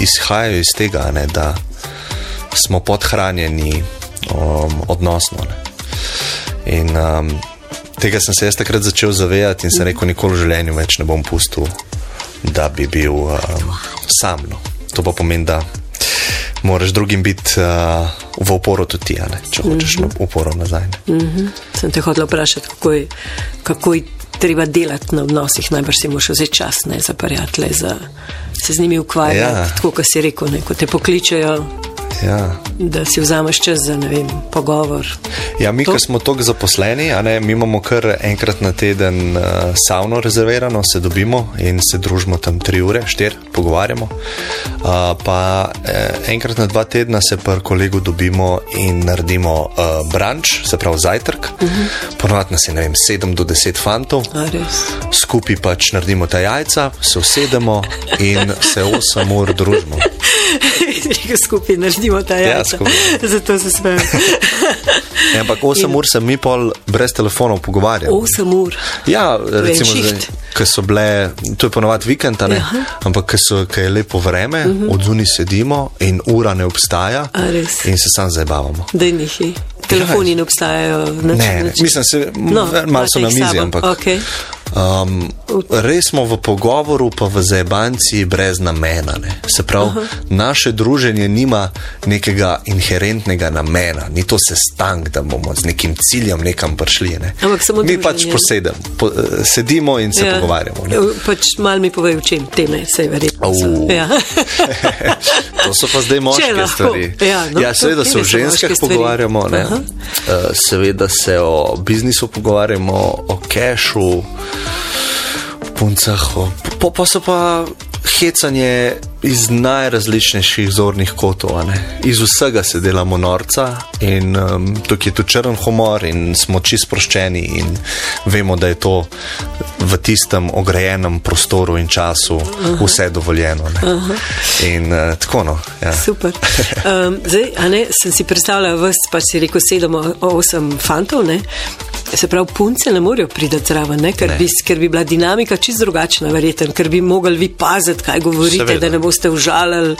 izhajajo iz tega, ne, da smo podhranjeni um, odnosno. Ne. In um, tega sem se jaz takrat začel zavedati in se rekel, nikoli v življenju več ne bom pustil da bi bil um, sam. No. To pa pomeni, da moraš drugim biti uh, v oporu tudi ti, ne, če hočeš mm -hmm. uporo nazaj. Ne. Mhm. Sem te hotel vprašati, kako je, kako je treba delati na odnosih. Najbrž si moraš vzeti čas ne, za prijatelje, za se z njimi ukvarjati. Ja. Tako, kot si rekel, ne, ko te pokličejo, Ja. da si vzameš čas za vem, pogovor. Ja, mi, ki smo tako zaposleni, ne, mi imamo kar enkrat na teden uh, savno rezervirano, se dobimo in se družimo tam tri ure, štiri, pogovarjamo. Uh, pa eh, enkrat na dva tedna se pa kolegu dobimo in naredimo uh, brunch, se pravi zajtrk. Uh -huh. Ponovadi nas je, vem, sedem do deset fantov. Skupaj pač naredimo ta jajca, se usedemo in se osem ur družimo. Rekel skupaj naredimo ta Ja, jajca. skupaj. Zato se smejem. Ja, ampak osem In- ur se mi pol brez telefonov pogovarjamo. Osem ur. Ja, recimo, ki so bile, to je ponovadi vikend, ne, Aha. ampak ki ki je lepo vreme, uh -huh. od zunaj sedimo in ura ne obstaja in se sam zabavamo. Njih. Telefoni ne obstajajo. Nič, Ne, ne, nič. mislim, se, No, malo so na mizi, ampak Okej. Um, res smo v pogovoru, pa v zabanci brez namena. Ne. Se pravi, Aha. naše druženje nima nekega inherentnega namena, ni to sestank, da bomo z nekim ciljem nekam prišli. Ne. Ampak samo Mi pač druženje. posedemo, po, eh, sedimo in se ja. pogovarjamo. Ne. Pač malo mi povej, v čem teme se je verjetno. Ja. to so pa zdaj moške lahko. stvari. Ja, no, ja, seveda se o ženskah pogovarjamo, ne? Aha. Uh, seveda se o biznisu pogovarjamo, o kešu, puncah, o, pa, pa so pa hecanje iz najrazličnejših zornih kotov. Iz vsega se delamo norca in um, tukaj je tudi črn humor in smo čisto sproščeni in vemo, da je to v tistem ograjenem prostoru in času vse dovoljeno. ne. In uh, tako no. Ja. Super. Um, zdaj, ne, sem si predstavljala, vas pa si rekel sedem, osem fantov, ne? Se pravi, punce ne morejo priti zraven, ne? Ker, Ne. bi, ker bi bila dinamika čist drugačna, verjetno, ker bi mogli vi paziti, kaj govorite, Seveda. da ne boste užalili,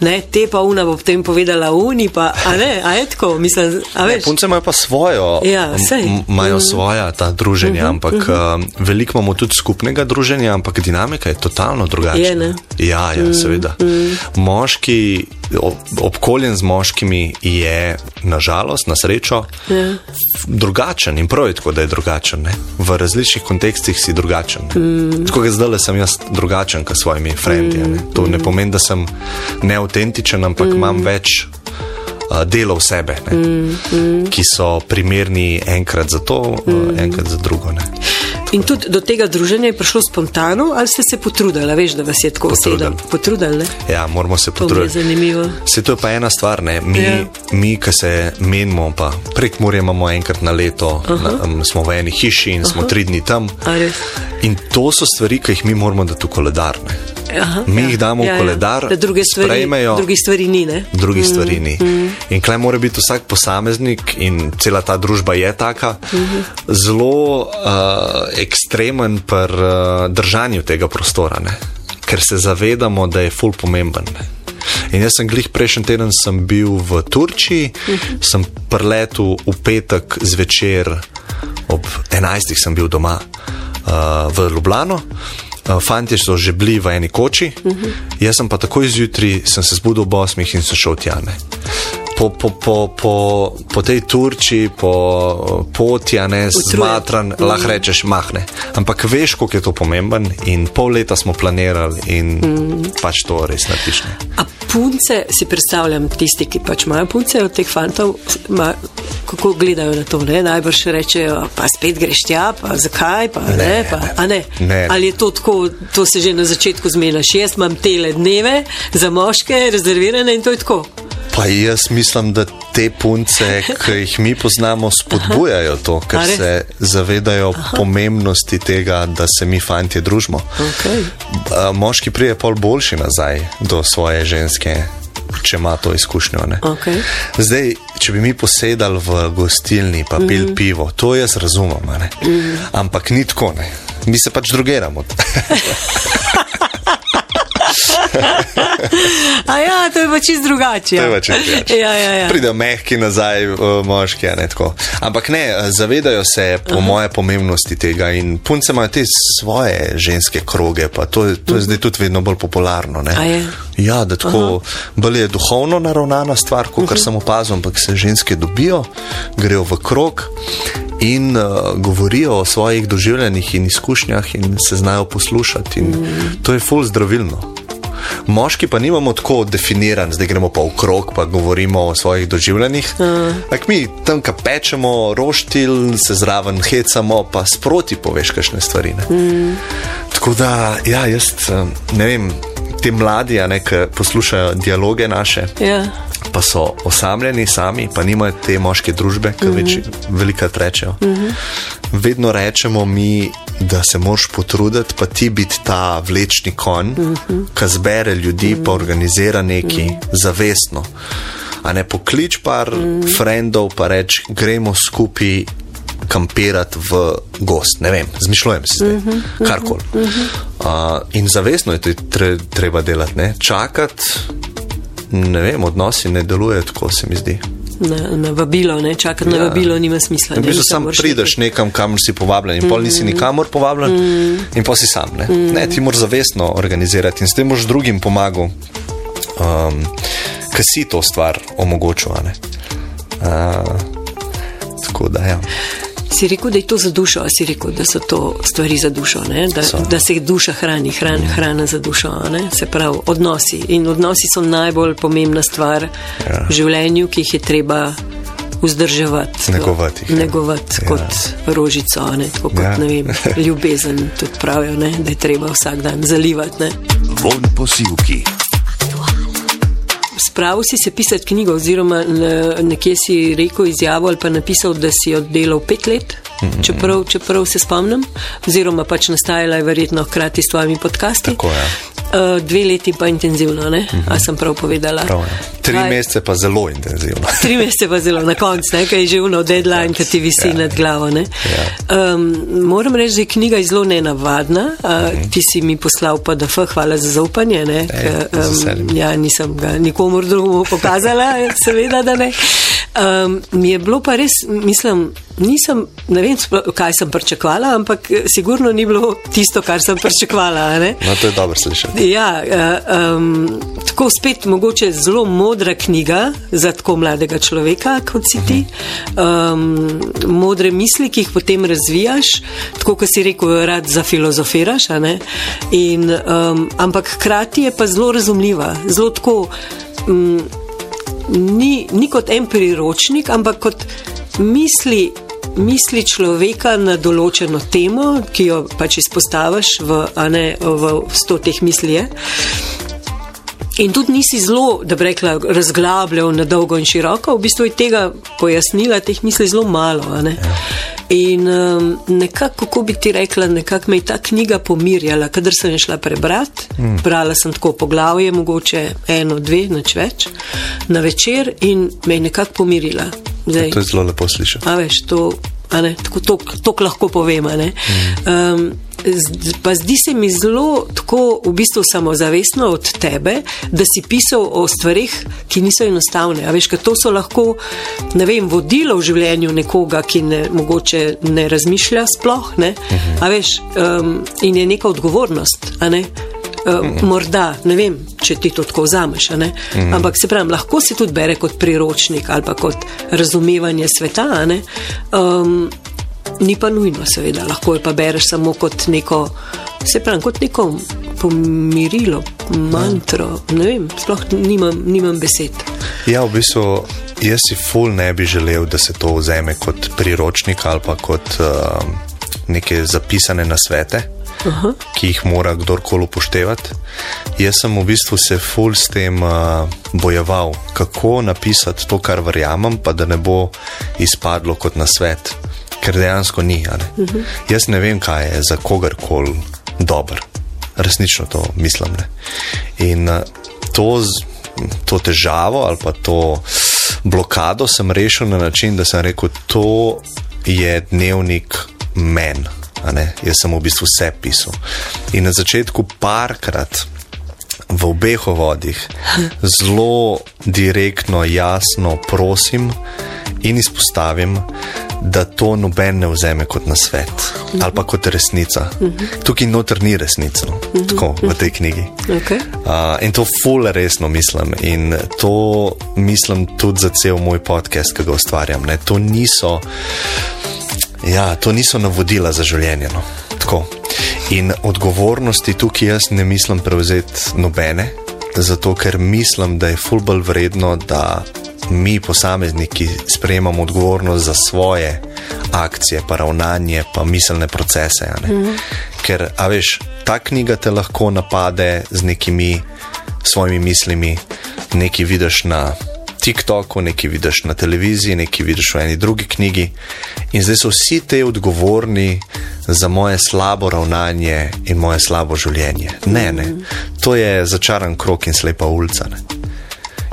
ne? Te pa una bo potem povedala uni, pa, a ne, a je tako, mislim, a Ne, veš. punce imajo pa svojo, Ja, imajo svoja ta druženja, ampak um, veliko imamo tudi skupnega druženja, ampak dinamika je totalno drugačna. Je, ne? Ja, ja seveda. Moški, ob- obkoljen z moškimi je nažalost, na srečo, Ja. drugačen in prav je tako, da je drugačen. Ne? V različnih kontekstih si drugačen. Mm. Tako da zdaj sem jaz drugačen kot svojimi frendi. Mm. To ne pomeni, da sem neautentičen, ampak mm. imam več delov sebe, ne, mm, mm. ki so primerni enkrat za to, mm. enkrat za drugo. Ne. In tudi do tega druženja je prišlo spontano, ali ste se potrudili, veš, da vas je tako sedem? Potrudili? Ja, moramo se potruditi. zanimivo. Se to je pa ena stvar, ne? mi, Ja. ja. mi ki se menimo, pa prek Murja imamo enkrat na leto, na, um, smo v eni hiši in smo tri dni tam. In to so stvari, ki jih mi moramo dati v koledar. Ne? Aha, Mi jih damo v koledar, da druge stvari, sprejmejo. drugih stvari ni. Ne? drugih mm, stvari ni. Mm. In klej mora biti vsak posameznik, in cela ta družba je taka, mm. zelo uh, ekstremen pri uh, držanju tega prostora, ne? ker se zavedamo, da je ful pomemben. Ne? In jaz sem glih prejšnji teden sem bil v Turčiji, mm. sem preletel v petek zvečer, ob 11. sem bil doma uh, v Ljubljano. Uh, Fantje so že bili v eni koči, uh -huh. jaz sem pa takoj zjutraj se zbudil ob 8 in sem šel tja. ne. Po, po, po, po, po tej Turčiji, po poti, a ne zmatran, lahko rečeš, mahne. Ampak veš, koliko je to pomemben, in pol leta smo planirali, in mm. pač to res narediš. ne. A punce si predstavljam, tisti, ki pač imajo punce od teh fantov, ma, kako gledajo na to. Ne? Najbrž rečejo, pa spet greš tja, pa zakaj, pa ne. ne, pa, a ne? Ne. Ali je to tako, to se že na začetku zmeniš. Jaz imam tele dneve za moške rezervirane in to je tako. Pa jaz mislim, da te punce, ki jih mi poznamo, spodbujajo to, ker A res? se zavedajo Aha. pomembnosti tega, da se mi fantje družimo. Okay. Moški prije pol boljši nazaj do svoje ženske, če ima to izkušnjo. ne. Okay. Zdaj, če bi mi posedali v gostilni pa pil mm. pivo, to jaz razumem, mm. ampak ni tako, ne. mi se pač drugeramo. A ja, to je pa čist drugače. To Ja. je pa čisto drugače. Ja, ja, ja. Pridejo mehki nazaj, uh, moški, ne tako. Ampak ne, eh, zavedajo se po moje pomembnosti tega in punce imajo te svoje ženske kroge, pa to, to je zdaj tudi vedno bolj popularno. Ja, da tako bolj je duhovno naravnana stvar, kot kar sem opazil, ampak se ženske dobijo, grejo v krog. In uh, govorijo o svojih doživljenjih in izkušnjah, in se znajo poslušati. In to je ful zdravilno. Moški pa nimamo tako definiran, zdaj gremo pa v krog, pa govorimo o svojih doživljanjih. Ampak mi tam, ki pečemo, roštilj, se zraven hecamo, pa sproti poveš kakšne stvari. Mm. Tako da, ja, jaz ne vem, ti mladi, a ne, ki poslušajo dialoge naše. Ja. Pa so osamljeni sami, pa nimajo te moške družbe, ki mm -hmm. velikrat rečejo. Mm -hmm. Vedno rečemo mi, da se moraš potruditi, pa ti biti ta vlečni konj, mm -hmm. ki zbere ljudi, mm -hmm. pa organizira neki mm -hmm. zavestno. A ne poklič par mm -hmm. frendov, pa reč, gremo skupaj kampirati v gost. Ne vem, zmišljujem si zdaj, mm -hmm. karkoli. Mm -hmm. uh, in zavestno je to tre, treba delati, ne čakati. Ne vem, odnosi ne delujejo tako, se mi zdi. Na, na vabilo, ne čakati ja. na vabilo nima smisla. V ne, bistvu mislim, sam prideš nekam, kamor si povabljen, in pol nisi nikamor povabljen, in pa si sam. Ne, ne ti moraš zavestno organizirati in s tem boš drugim pomagal, um, ki si to stvar omogočil. ne. Uh, tako da, ja. Si rekel, da je to za dušo, a si rekel, da so to stvari za dušo, ne? da, So. da se duša hrani, hran, hrana za dušo. a Ne? Se pravi, odnosi. In odnosi so najbolj pomembna stvar ja. v življenju, ki jih je treba vzdrževati. Negovati jih, ja. Negovati Ja. kot rožico, a ne? tako kot Ja. ne vem, ljubezen. Tudi pravijo, ne? da je treba vsak dan zalivati. Ne? Von posilki. Spravil si se pisati knjigo, oziroma ne- nekje si rekel izjavo ali pa napisal, da si oddelal pet let, čeprav, čeprav se spomnim, oziroma pač nastajala je verjetno hkrati s tvojimi podcasti. Tako, ja. Uh, dve leti pa intenzivno, ne? A sem prav povedala? Prav, ja. Tri Kaj- mesece pa zelo intenzivno. Tri mesece pa zelo na koncu, kaj je že uno deadline, ki ti visi Ja. nad glavo. Ne. Ja. Um, moram reči, da je knjiga zelo nenavadna. Uh, ti si mi poslal PDF, hvala za zaupanje. Ne, Mhm. Ej, k, veseljem. ja, nisem ga nikomor drugemu pokazala, seveda, da ne. Um, mi je bilo pa res, mislim, nisem, ne vem, kaj sem pričakovala, ampak eh, sigurno ni bilo tisto, kar sem pričakovala. No, to je dobro slišati. Ja, um, tako spet mogoče zelo modra knjiga za tako mladega človeka, kot si ti. Um, modre misli, ki jih potem razvijaš, tako kot si rekel, rad zafilozofiraš. In, um, ampak hkrati je pa zelo razumljiva, zelo tako. Um, ni, ni kot en priročnik, ampak kot misli, misli človeka na določeno temo, ki jo pač izpostaviš v, ne, v sto teh misli. Je. In tudi nisi zelo, da bi rekla, razglabljal na dolgo in široko, v bistvu je tega pojasnila, teh misli zelo malo. In um, nekako, kako bi ti rekla, nekako me je ta knjiga pomirjala, kadar sem jo šla prebrati. Mm. Brala sem tako poglavje, mogoče eno, dve, nič več, na večer in me je nekako pomirila. Zdaj, To je zelo lepo slišati. A veš, to, tako tok, lahko povem. Um, pa zdi se mi zelo tako v bistvu samozavestno od tebe, da si pisal o stvarih, ki niso enostavne. A veš, ker to so lahko, ne vem, vodilo v življenju nekoga, ki ne, mogoče ne razmišlja sploh, ne. A veš, um, in je neka odgovornost, a ne. Uh, morda, ne vem, če ti to tako vzameš, mm. ampak se pravi, lahko se tudi bere kot priročnik ali pa kot razumevanje sveta. Um, ni pa nujno, seveda, lahko jo pa bereš samo kot neko, se pravi, kot neko pomirilo, mantro. Ne vem, sploh nimam, nimam besed. Ja, v bistvu jaz si ful ne bi želel, da se to vzame kot priročnik ali pa kot uh, neke zapisane nasvete, Aha. ki jih mora kdorkoli upoštevati. Jaz sem v bistvu se ful s tem uh, bojeval, kako napisati to, kar verjamem, pa da ne bo izpadlo kot nasvet, ker dejansko ni. Ne? Uh -huh. Jaz ne vem, kaj je za kogarkoli dober. Resnično to mislim. Ne? In uh, to, to težavo ali pa to blokado sem rešil na način, da sem rekel, to je dnevnik men. Jaz sem v bistvu vse pisal. In na začetku parkrat v obeh vodih zelo direktno, jasno prosim in izpostavim, da to noben ne vzame kot na svet ali pa kot resnica. Tukaj noter ni resnica, no. tako v tej knjigi. Okay. Uh, in to ful resno mislim in to mislim tudi za cel moj podcast, ki ga ustvarjam. Ne. To niso, ja, to niso navodila za življenje. No. Tako. In odgovornosti tukaj jaz ne mislim prevzeti nobene, zato ker mislim, da je fulbol vredno, da mi, posamezniki, sprejemamo odgovornost za svoje akcije, pa ravnanje, pa miselne procese. Mm -hmm. Ker, a veš, ta knjiga te lahko napade z nekimi svojimi mislimi, nekaj vidiš na. TikToku, nekaj vidiš na televiziji, nekaj vidiš v eni drugi knjigi, in zdaj so vsi te odgovorni za moje slabo ravnanje in moje slabo življenje. Ne, ne, to je začaran krok in slepa ulica. Ne.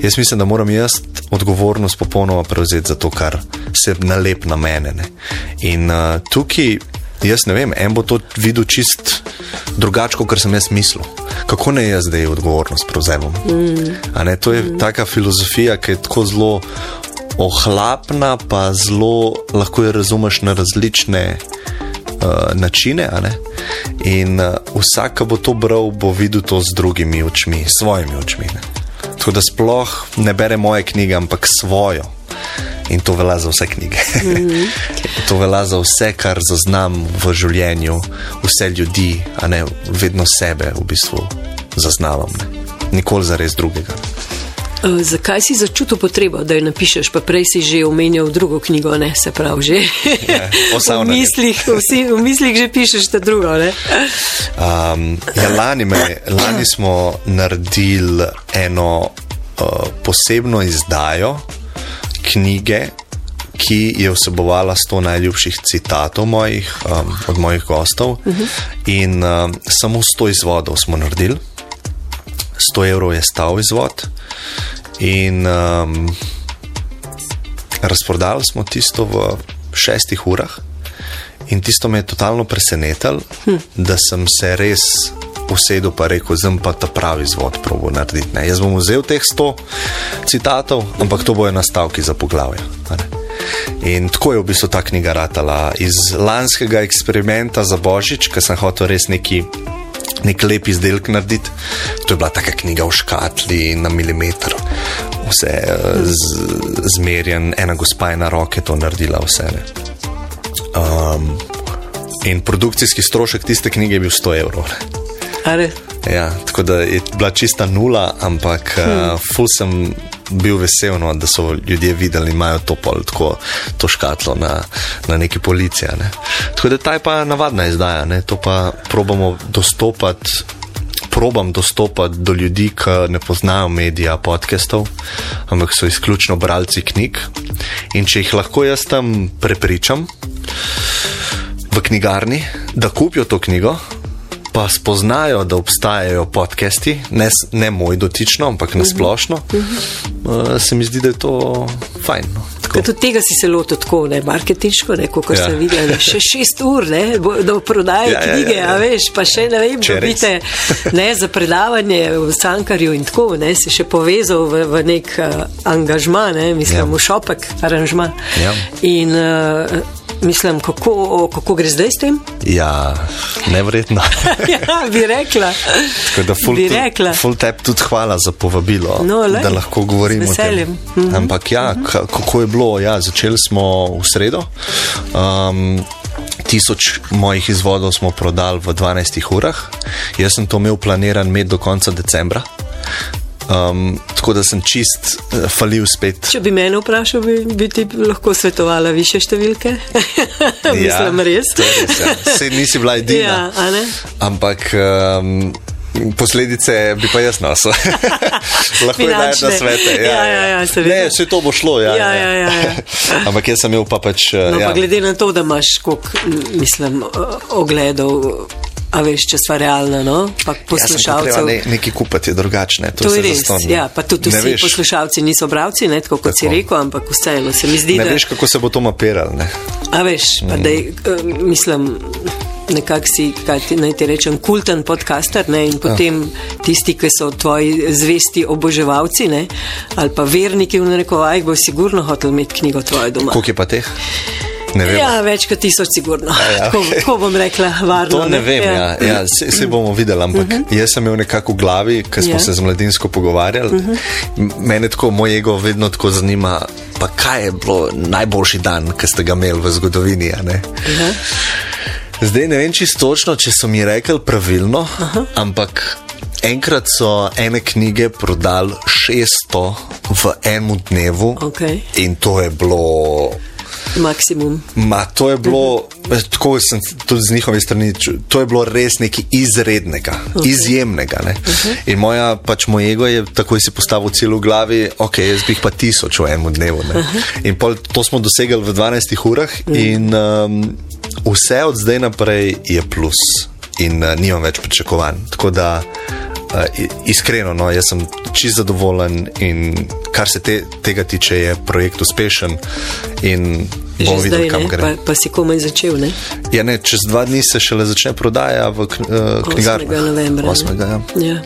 Jaz mislim, da moram jaz odgovornost popolnoma prevzeti za to, kar se nalep na mene. Ne. In uh, tukaj, jaz ne vem, en bo to videl čist drugače, kot sem jaz mislil. Kako ne jaz zdaj odgovornost prevzemem? Mm. To je mm. taka filozofija, ki je tako zelo ohlapna, pa zelo lahko jo razumeš na različne. Uh, načine, in uh, vsak, ki bo to bral, bo videl to z drugimi očmi, svojimi očmi. Ne? Tako da sploh ne bere moje knjige, ampak svojo. In to velja za vse knjige. -hmm. to velja za vse, kar zaznam v življenju, vse ljudi, a ne vedno sebe v bistvu zaznavam. Ne? Nikoli za res drugega. Uh, zakaj si začutil potrebo, da jo napišeš, pa prej si že omenjal drugo knjigo, ne se pravi, že ja, v, mislih, vsi, v mislih že pišeš ta drugo. Um, ja, lani, me, lani smo naredili eno uh, posebno izdajo knjige, ki je vsebovala sto najljubših citatov mojih, um, od mojih gostov, uh -huh. in um, samo sto izvodov smo naredili. 100 evrov je stal izvod, in um, razprodali smo tisto v šestih urah. In tisto me je totalno presenetilo, hm. da sem se res usedel in rekel, da pa ta pravi izvod probo narediti. Ne. Jaz bom vzel teh 100 citatov, ampak to bojo nastavki za poglavje. In tako je v bistvu ta knjiga ratala iz lanskega eksperimenta za Božič, ker sem hotel res neki nek lep izdelek narediti. To je bila taka knjiga v škatli na milimeter, vse eh, zmerjen, ena gospa je na roke to naredila, vse. Um, in produkcijski strošek tiste knjige je bil 100 evrov. Ja, tako da je bila čista nula, ampak hmm. uh, ful sem bil vesel, no, da so ljudje videli, da imajo to pol, tako, to škatlo na, na neki policiji. Ne. Tako da ta je pa navadna izdaja, ne. to pa probamo dostopati. Probam dostopati do ljudi, ki ne poznajo medija, podcastov, ampak so izključno bralci knjig. In če jih lahko jaz tam prepričam v knjigarni, da kupijo to knjigo, pa spoznajo, da obstajajo podcasti, ne, ne moj dotično, ampak na splošno, uh -huh. uh, se mi zdi, da je to fajn. No. Tudi tega si se lotil tako, ne marketinško, ne, kot ja. sem videl, ne, še šest ur, ne, da prodajo ja, knjige, ja, ja, ja. a veš, pa še ne vem, če bite ne, za predavanje v Sankarju in tako, ne, se še povezal v, v nek uh, angažma, ne, mislim, ja. v šopek aranžma. Ja. In, uh, Mislim, kako, kako gre zdaj s tem? Ja, nevredno. ja, bi rekla. Tako da, ful, bi rekla. Ful tep tudi hvala za povabilo, no, da lahko govorim o tem. Mm -hmm. Ampak ja, mm -hmm. kako je bilo? Ja, začeli smo v sredo. Um, Tisoč mojih izvodov smo prodali v 12 urah, jaz sem to imel planiran med do konca decembra. Um, tako da sem čist uh, falil spet. Če bi me vprašal, bi, bi ti lahko svetovala više številke? Mislim, ja, res. res ja. Sej nisi bila edina. Ja, Ampak. Um, Posledice bi pa jaz nosil. Lahko je najti na svete. Ja, ja, ja, ja, ne, vse to bo šlo. Ja, ja, ja, ja, ja. Ampak jaz sem imel pa pač. No, ja. pa glede na to, da imaš koliko, mislim, ogledov A veš, če smo realni, no? pa poslušalci. Ja, ne, neki kupiti je drugačne. To, to je res. Ja, pa tudi vsi veš, poslušalci niso bravci, ne, tako kot tako. si rekel, ampak vseeno se mi zdi. Ne da... veš, kako se bo to mapiralo. A veš, pa mm. da je, uh, mislim nekako si, kaj ti naj ti rečem, kulten podcaster ne? in potem ja. tisti, ki so tvoji zvesti oboževalci ne? ali pa verniki v narekovajih, bo sigurno hotel imeti knjigo tvoje doma. Koliko je pa teh? Ja, več kot tisoč, sigurno. Ja, okay. ko, bom rekla, varno. To ne vem, ja. Ja, ja, se, se bomo videli, ampak uh mhm. -huh. jaz sem imel nekako v glavi, ker smo ja. se z mladinsko pogovarjali. Uh mhm. -huh. Mene tako, moj ego vedno tako zanima, pa kaj je bilo najboljši dan, ki ste ga imeli v zgodovini. Uh -huh. Zdaj ne vem čisto točno, če so mi rekli pravilno, uh -huh. ampak. Enkrat so ene knjige prodali 600 v enem dnevu, okay. in to je bilo maksimum. Ma, to je bilo, -huh. tako sem tudi z njihove strani, to je bilo res nekaj izrednega, okay. izjemnega. Uh -huh. In moja, pač moj ego je takoj si postavil celo v glavi, ok, jaz bi jih pa tisoč v enem dnevu. Uh -huh. In pol, to smo dosegli v 12 urah, uh -huh. in um, vse od zdaj naprej je plus, in uh, nimam več pričakovanj. Tako da. Uh, iskreno, no, jaz sem čisto zadovoljen, in kar se te, tega tiče, je projekt uspešen. Že videl, zdaj, kam gre. Pa, pa si komaj začel. Ne? Ja, ne, čez dva dni se šele začne prodaja v uh, knjigarni. 8. novembra. 8. Ja. Ja.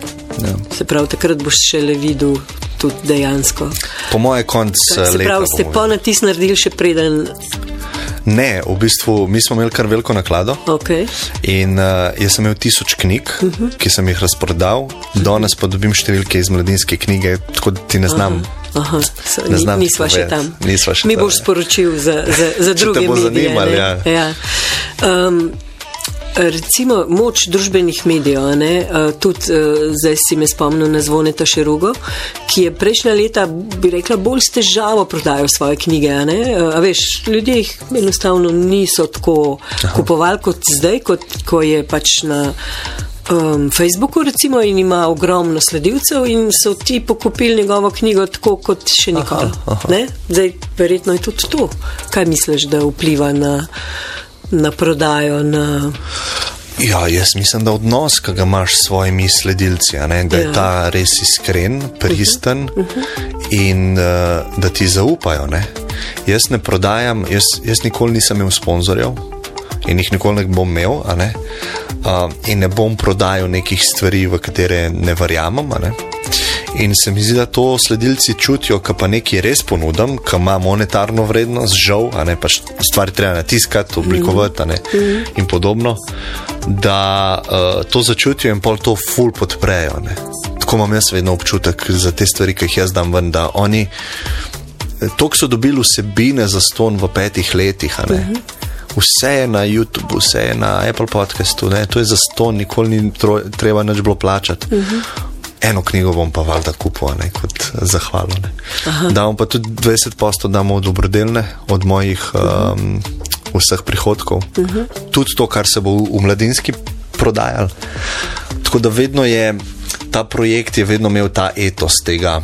Ja. Se pravi, takrat boš šele videl tudi dejansko. Po moje konc leta. Se pravi, ste pa na tis naredili še preden. Ne, v bistvu mi smo imeli kar veliko naklado. Okay. In uh, jaz sem imel tisoč knjig, uh mhm. -huh. ki sem jih razprodal, danes pa dobim številke iz mladinske knjige, tako da ti ne znam. Aha. Aha, so, ni, nisva še tam. Nisva še Mi tam, boš ja. sporočil za, za, za druge ljudi. Zanimali, ja. ja. um, recimo moč družbenih medijev, ne, tudi uh, zdaj si me spomnil na zvoneta Šerugo, ki je prejšnja leta, bi rekla, bolj s težavo prodajal svoje knjige. Uh, a veš, ljudje jih enostavno niso tako Aha. kupovali kot zdaj, kot ko je pač na um, Facebooku recimo, in ima ogromno sledilcev in so ti pokupili njegovo knjigo tako kot še nikoli. Zdaj, verjetno je tudi to. Kaj misliš, da vpliva na, na prodajo? Na... Ja, jaz mislim, da odnos, ki ga imaš s svojimi sledilci, ne, da ja. je ta res iskren, pristen uh -huh. Uh -huh. in uh, da ti zaupajo. Ne. Jaz ne prodajam, jaz, jaz nikoli nisem imel sponzorjev in jih nikoli ne bom imel. Ne uh, in ne bom prodajal nekih stvari, v katere ne verjamem. Ne? In se mi zdi, da to sledilci čutijo, ko pa nekaj res ponudim, ki ima monetarno vrednost, žal, a ne pač stvari treba natiskati, oblikovati ne, in podobno, da uh, to začutijo in pol to ful podprejo. Ne. Tako imam jaz vedno občutek za te stvari, ki jih jaz dam ven, da oni. To, so dobili vsebine za ston v petih letih, uh -huh vse je na YouTubu, vse je na Apple podcastu, ne? to je za sto, nikoli ni treba več bilo plačati. Uh. -huh. Eno knjigo bom pa valjda kupil, ne, kot zahvalo. Da bom pa tudi 20 postov damo od dobrodelne, od mojih um, vseh prihodkov. Uh -huh. Tudi to, kar se bo v, v mladinski prodajal. Tako da vedno je ta projekt je vedno imel ta etos tega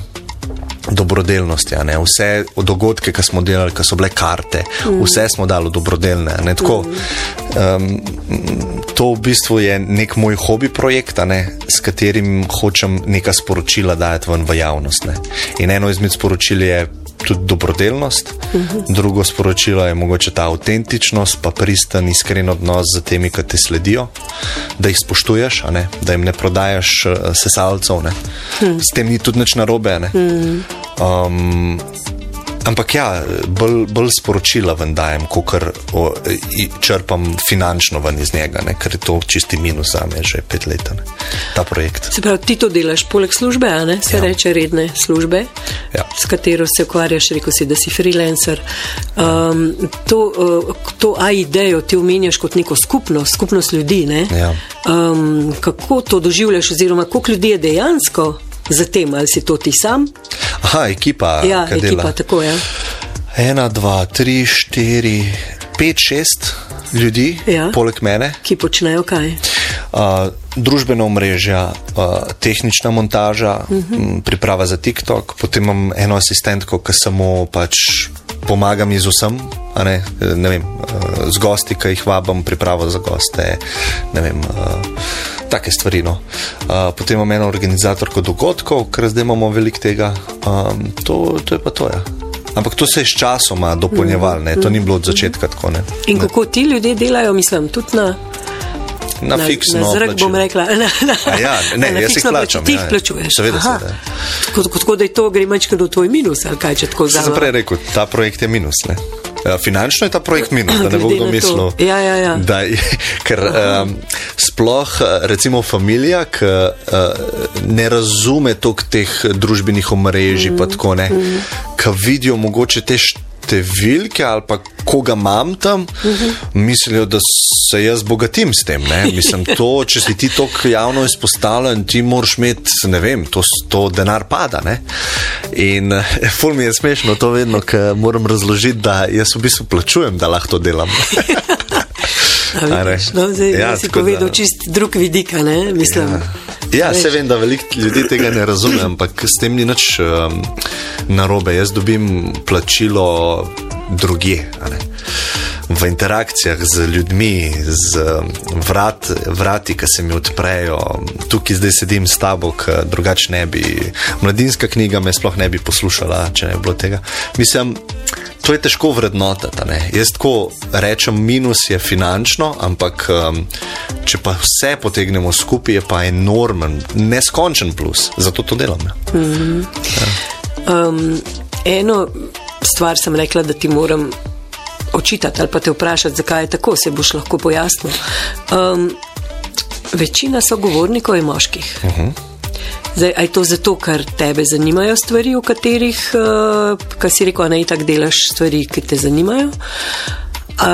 dobrodelnosti. Vse dogodke, ki smo delali, ki so bile karte, mm. vse smo dali dobrodelne. Tako, um, to v bistvu je nek moj hobi projekt, s katerim hočem neka sporočila dajati ven v javnost. Ne. In eno izmed sporočil je tudi dobrodelnost, uh -huh. drugo sporočilo je mogoče ta avtentičnost, pa pristen, iskren odnos z temi, ki te sledijo, da jih spoštuješ, da jim ne prodajaš uh, sesalcev, uh -huh. s tem ni tudi nič narobe. Um, Ampak ja, bolj, bolj sporočila ven dajem, kot kar o, črpam finančno ven iz njega, ne? ker je to čisti minus za me že pet let. Ne? Ta projekt. Se pravi, ti to delaš poleg službe, a ne se ja. reče redne službe, ja. s katero se ukvarjaš, rekel si, da si freelancer. Um, to, uh, to a idejo ti omenjaš kot neko skupnost, skupnost ljudi. Ja. Um, kako to doživljaš, oziroma koliko ljudi je dejansko za tem, ali si to ti sam? Aha, ekipa. Ja, ekipa, tako je. Ja. Ena, dva, tri, štiri, pet, šest ljudi, ja. poleg mene. Ki počnejo kaj? Uh, družbena omrežja, uh, tehnična montaža, uh mhm. -huh. priprava za TikTok, potem imam eno asistentko, ki samo pač pomagam iz vsem, ne, ne vem, uh, z gosti, ki jih vabim, pripravo za goste. Vem, uh, take stvari. No. Uh, potem imamo eno organizatorko dogodkov, ker zdaj imamo veliko tega. Um, to, to je pa to. Ja. Ampak to se je s časoma dopolnjevalo, to ni bilo od začetka tako. Ne. In kako ti ljudje delajo, mislim, tudi na Na fiksno Na zrak bom plačilo. rekla. Na, na, A ja, ne, na fiksno plačam, plačilo. Ti ja, jih ja. plačuješ. Seveda, Aha. seveda. Tako, tako, da je to gre manjkrat v tvoj minus, ali kaj če tako Sem vzamem. prej rekel, ta projekt je minus. Ne? Ja, Finančno je ta projekt minus, da ne bo kdo na mislil. Ja, ja, ja. Da, je- ker um, sploh, eh, recimo, familija, ki uh, ne razume toliko teh družbenih omrežij, mm. pa tako ne, mm. ki vidijo mogoče te številke ali pa koga imam tam, mm -hmm. mislijo, da se jaz bogatim s tem. Ne? Mislim, to, če si ti tako javno izpostavljen, ti moraš imeti, ne vem, to, to denar pada. Ne? In eh, ful mi je smešno to vedno, ker moram razložiti, da jaz v bistvu plačujem, da lahko to delam. A vidiš, No, zdaj Ja, ja, si povedal da- čist drug vidik, ne? Mislim. Ja, Veš. se vem, da veliko ljudi tega ne razume, ampak s tem ni nič um, narobe. Jaz dobim plačilo drugje. V interakcijah z ljudmi, z vrat, vrati, ki se mi odprejo, tukaj zdaj sedim s tabo, ker drugače ne bi. Mladinska knjiga me sploh ne bi poslušala, če ne bi bilo tega. Mislim, to je težko ne. Jaz tako rečem, minus je finančno, ampak um, če pa vse potegnemo skupaj, je pa enormen, neskončen plus. Zato to delam. Ne. Um, eno stvar sem rekla, da ti moram očitati ali pa te vprašati, zakaj je tako, se boš lahko pojasnil. Um, večina sogovornikov je moških. Uh -huh. Zdaj, je to zato, ker tebe zanimajo stvari, o katerih, uh, kaj si rekel, ne tako delaš stvari, ki te zanimajo? A,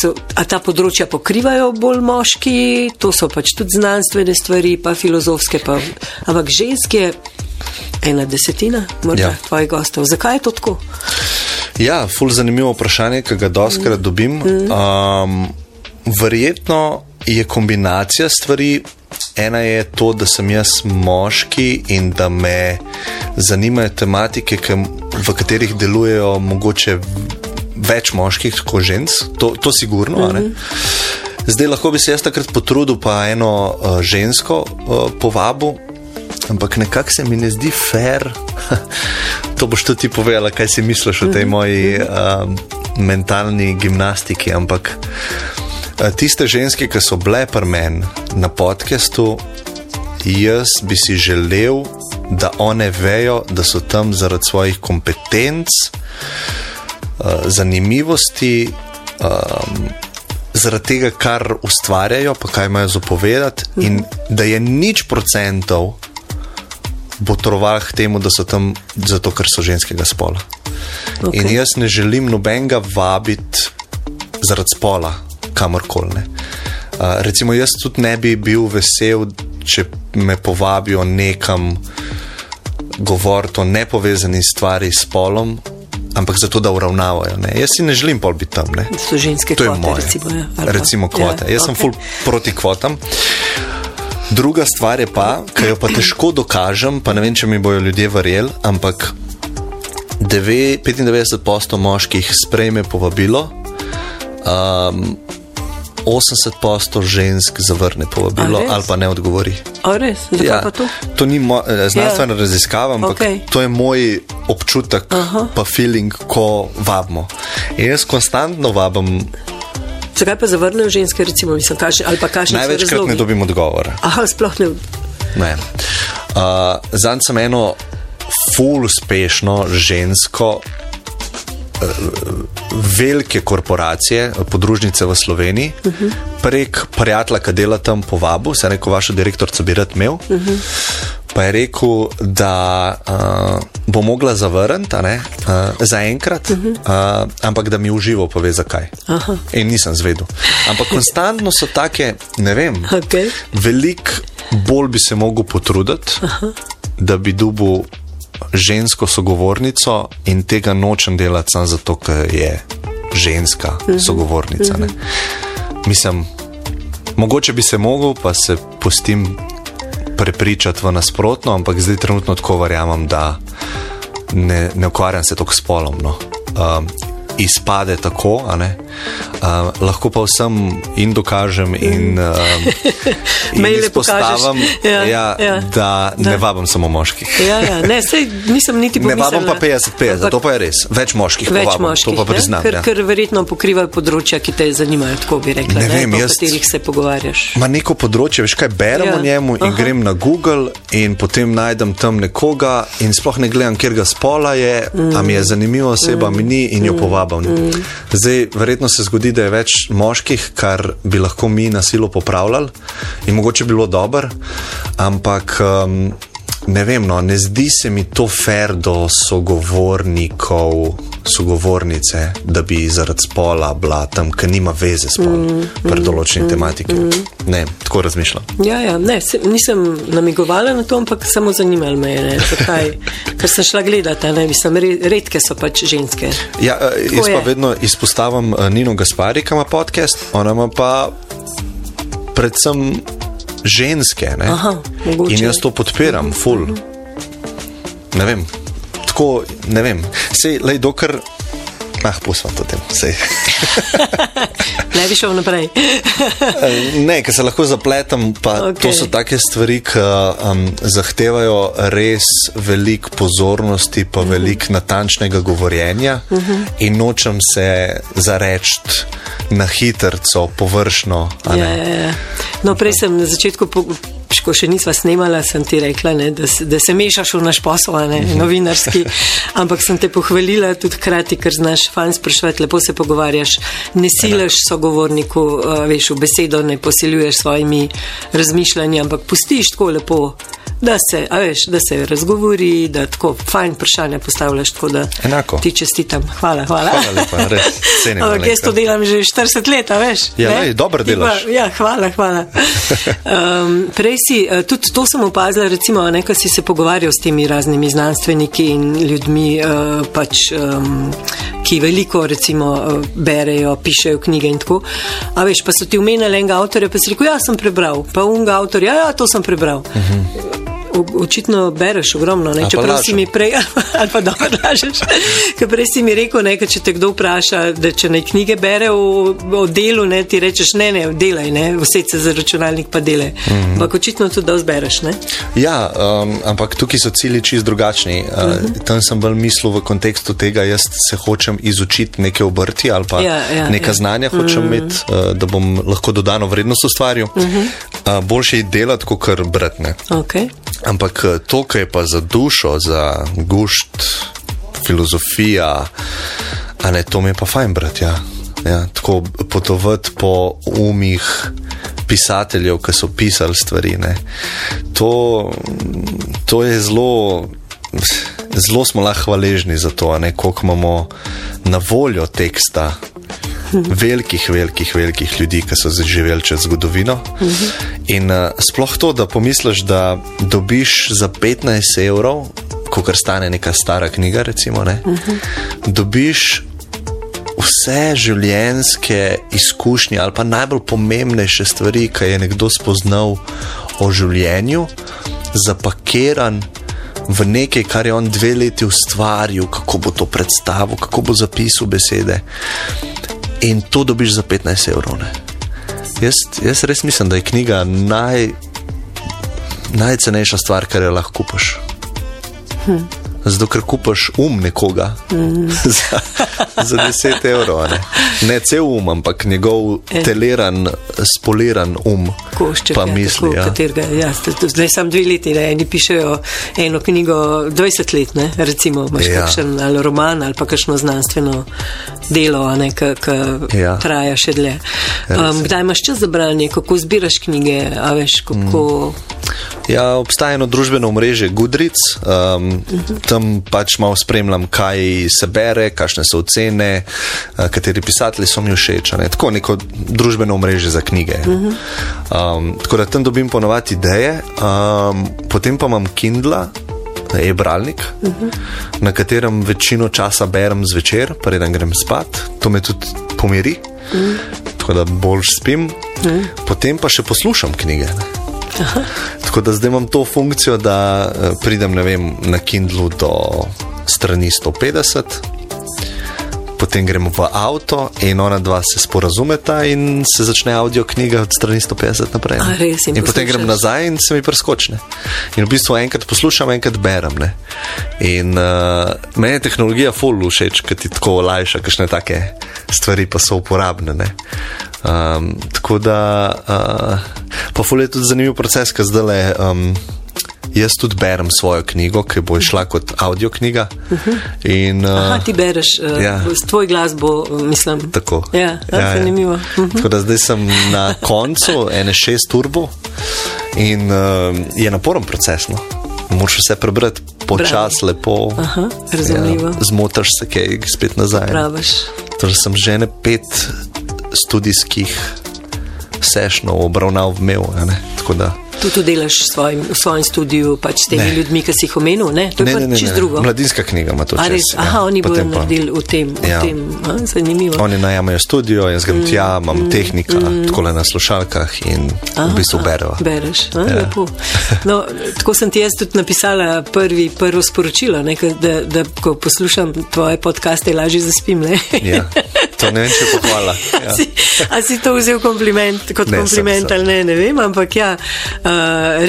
so, a ta področja pokrivajo bolj moški, to so pač tudi znanstvene stvari, pa filozofske, pa, ampak ženske, ena desetina, morda Ja. ja. tvojih gostov. Zakaj je to tako? Ja, ful zanimivo vprašanje, ki ga doskrat dobim. Um, verjetno je kombinacija stvari. Ena je to, da sem jaz moški in da me zanimajo tematike, v katerih delujejo mogoče več moških kot žensk, to, to sigurno. a ne. Zdaj lahko bi se jaz takrat potrudil, pa eno uh, žensko uh, povabil, ampak nekako se mi ne zdi fair. to boš tudi ti povedala, kaj si misliš o tej moji um, mentalni gimnastiki. Ampak uh, tiste ženske, ki so bile pri meni na podkastu, jaz bi si želel, da one vejo, da so tam zaradi svojih kompetenc, uh, zanimivosti. Um, Zaradi tega, kar ustvarjajo, pa kaj imajo zapovedati, mm -hmm. in da je nič procentov botroval k temu, da so tam zato, ker so ženskega spola. Okay. In jaz ne želim nobenega vabiti zaradi spola, kamorkoli. Uh, recimo, jaz tudi ne bi bil vesel, če me povabijo nekam govoriti o nepovezani stvari s spolom, ampak zato, da uravnavajo. Ne. Jaz si ne želim pol biti tam. Ne. So ženske To je kvote, moje. recimo. Ja, recimo kvote. Ja, Jaz sem okej. ful proti kvotam. Druga stvar je pa, ki jo pa težko dokažem, pa ne vem, če mi bojo ljudje verjeli, ampak deve- 95% moških sprejme povabilo, um, 80% žensk zavrne povabilo ali pa ne odgovori. A res? Zakaj ja. to? to ni eh, znanstvena Ja. ja. raziskava, ampak okay. to je moj občutek, Aha. pa feeling, ko vabimo. In jaz konstantno vabim, Zakaj pa zavrnejo ženske, recimo, mislim, kaži, ali pa kažejo največkrat ne dobim odgovora. Aha, sploh ne. Ne. Uh, Zanj sem eno ful uspešno žensko, uh, velike korporacije, podružnice v Sloveniji, uh -huh. prek prijatelja, ki dela tam povabil, se je rekel, vaša direktorica bi rad imel. Uh -huh. Pa je rekel, da uh, bo mogla zavrniti, uh, zaenkrat, uh -huh. uh, ampak da mi uživo pove, zakaj. Aha. In nisem zvedel. Ampak konstantno so take, ne vem, Okay. Veliko bolj bi se mogel potruditi, Aha. da bi dobil žensko sogovornico, in tega nočem delati samo zato, ker je ženska sogovornica. Ne. Mislim, mogoče bi se mogel, pa se pustim prepričati v nasprotno, ampak zdaj trenutno tako verjamem, da ne, ne ukvarjam se toliko spolom. No. Um, izpade tako, a ne. Uh, lahko pa vsem in dokažem, in, uh, in izpostavim. Ja, ja, ja. da ne Da. vabim samo moških. Ja, ja, ne, sej, nisem niti Ne pomislila. vabim pa 50-50, Ampak to pa je res. Več moških Več povabim, moških, to pa priznam. ker, ja. ker verjetno pokrivajo področja, ki te zanimajo, tako bi rekla, Ne vem, po jaz- katerih se pogovarjaš. Ma neko področje, veš kaj, berem Ja. o njemu in Aha. grem na Google in potem najdem tam nekoga in sploh ne gledam, kjer ga spola je, mm. a mi je zanimiva oseba, mm. mi ni in jo povabim. Mm. Zdaj, verjetno se zgodi, da je več moških, kar bi lahko mi na silo popravljali in mogoče bilo dobro, ampak. Um, Ne vem, no, ne zdi se mi to fair do sogovornikov, sogovornice, da bi zaradi spola bila tam, ker nima veze s spolom, mm, pri določeni mm, tematiki. Mm. Ne, tako razmišljam. Ja, ja, ne, se, nisem namigovala na to, ampak samo zanimalo me je, ne, zakaj. Ker sem šla gledati, ne, mislim, re, redke so pač ženske. Ja, eh, jaz pa je. vedno izpostavim eh, Nino Gaspari, ki ima podcast, ona ima pa predvsem ženske. Ne? Aha, mogoče. In jaz to podpiram, full. Ne vem. Tako, ne vem. Sej, lej, dokler. Ah, pustimo to tem. Sej. Ne bi šel naprej. Eh, ne, ker se lahko zapletem, pa okay. To so take stvari, ki um, zahtevajo res veliko pozornosti, pa uh -huh. veliko natančnega govorjenja uh -huh. in nočem se zareči na hitrco, površno. Ja, ja, ja. No, prej sem na začetku, ko še nisva snemala, sem ti rekla, ne, da, da se mešaš v naš posel, a ne, novinarski. Ampak sem te pohvalila tudi hkrati, ker znaš fan sprašovati, lepo se pogovarjaš, ne silaš sogovorniku, uh, veš, v besedo ne posiljuješ svojimi razmišljanji, ampak pustiš tako lepo. Da se, a veš, da se razgovori, da tako fajn vprašanja postavljaš. Da Enako. Ti čestitam. Hvala, hvala. Hvala lepa, res, Ampak jaz to delam že 40 let, veš. Ja, lej, dobro Ti pa- delaš. Ja, hvala, hvala. Um, prej si, eh, tudi to sem opazila, recimo, ko si se pogovarjal s temi raznimi znanstveniki in ljudmi, uh, pač, ki veliko recimo eh, berejo, pišejo knjige in tako. A veš, pa so ti omenjali enega avtorja, pa si rekel, ja, sem prebral, pa unga avtorja, ja, to sem prebral. Uh -huh. Očitno bereš ogromno, ne? Čeprav si mi prej, ali pa dobro lažeš. Ker prej si mi rekel, ne, če te kdo vpraša, da če naj knjige bere o, o delu, ne, ti rečeš, ne, ne, delaj, ne, vse se za računalnik pa. Ampak mm. očitno tudi da zbereš, ne? Ja, um, ampak tukaj so cilji čist drugačni. Uh, uh -huh. Tam sem bolj mislil v kontekstu tega, jaz se hočem izučiti neke obrti ali pa Ja, ja, neka ja. znanja hočem uh -huh. imeti, uh, da bom lahko dodano vrednost ustvaril. Uh -huh. uh, boljše je delati, kot kar brati. ne. Okay. Ampak eh, to, kar je pa za dušo, za gušt, filozofija, a ne, to mi je pa fajn brati. Ja. Ja, tako potovati po umih pisateljev, ki so pisali stvari. Ne. To, to je zelo. Zelo smo lahko hvaležni za to, ne, koliko imamo na voljo teksta velikih, velikih, velikih ljudi, ki so živeli čez zgodovino. In uh, sploh to, da pomisliš, da dobiš za 15 evrov, kot stane neka stara knjiga, recimo, ne, dobiš vse življenjske izkušnje ali pa najbolj pomembnejše stvari, ki je nekdo spoznal o življenju, zapakiran v nekaj, kar je on dve leti ustvaril, kako bo to predstavil, kako bo zapisal besede. In to dobiš za 15 evrov. ne. Jaz, jaz res mislim, da je knjiga naj, najcenejša stvar, kar jo lahko kupiš. Hm. Zato, ker kupiš um nekoga mm. za, za 10 evrov. Ne? ne cel um, ampak njegov E. teleran, spoliran um. Košček, pa ja, misli. tako, Ja. katerega, ja, zdaj sam dve leti, ne, eni pišejo eno knjigo 20 let, ne, recimo, imaš Ja. kakšen ali roman ali pa kakšno znanstveno delo, ki Ja. ja. traja še dlje. Um, kdaj imaš čas za branje, kako zbiraš knjige, a veš, kako... Mm. Ja, obstaja eno družbeno mreže Goodreads, um, tam pač malo spremljam, kaj se bere, kakšne so ocene, uh, kateri pisatelji so mi všeč. ne. Tako neko družbeno mreže za knjige. Um, tako da tam dobim ponovadi ideje, um, potem pa imam Kindla. E-bralnik, uh -huh. na katerem večino časa berem zvečer, preden grem spat, to me tudi pomiri, uh -huh. tako da bolj spim, uh -huh. potem pa še poslušam knjige. Ne. Tako da zdaj imam to funkcijo, da eh, pridem vem, na Kindlu do strani 150, potem gremo v avto in ona dva se sporazumeta in se začne audio knjiga od strani 150 naprej. A, res, in in potem grem nazaj in se mi preskočne. In v bistvu enkrat poslušam, enkrat berem. Ne. In uh, meni je tehnologija full všeč, ker ti tako olajša, kakšne take stvari pa so uporabne. Ne. Um, tako da, uh, pa ful je tudi zanimiv proces, ker zdaj le. Um, Jaz tudi berem svojo knjigo, ki bo išla kot audio knjiga. In, uh, Aha, ti bereš, uh, ja. s tvoj glas bo, uh, mislim. Tako. Ja, ja, zanimivo. Mhm. Tako da zdaj sem na koncu ene šest turbo in uh, je naporen proces. No. Moraš vse prebrati počasi, lepo. Aha, razumljivo. Ja, zmotaš se, kaj spet nazaj. Praviš. Torej sem že ne pet študijskih sešnov obravnav vmel. a ne. Tako da. Tu tudi delaš v svojem, v svojem studiu, pač s temi Ne. ljudmi, ki si jih omenil. Ne? To je Ne, pa ne, ne, čist ne. drugo. Mladinska knjiga ima to A čez. res, aha, oni bodo naredili v tem. V Ja. tem. A, zanimivo. Oni najamajo studio, jaz grem tja, imam tehnika, tako le na slušalkah in v bistvu berejo. Bereš, a, Ja. ja. lepo. No, tako sem ti jaz tudi napisala prvi, prvo sporočilo, ne, ke- da, da ko poslušam tvoje podcaste, lažje zaspim. Ne? Ja, to ne vem, če pohvala. A, Ja. si, a si to vzel kompliment, kot Ne, ne, kompliment sem- sem. ali ne, ne vem, ampak ja, uh,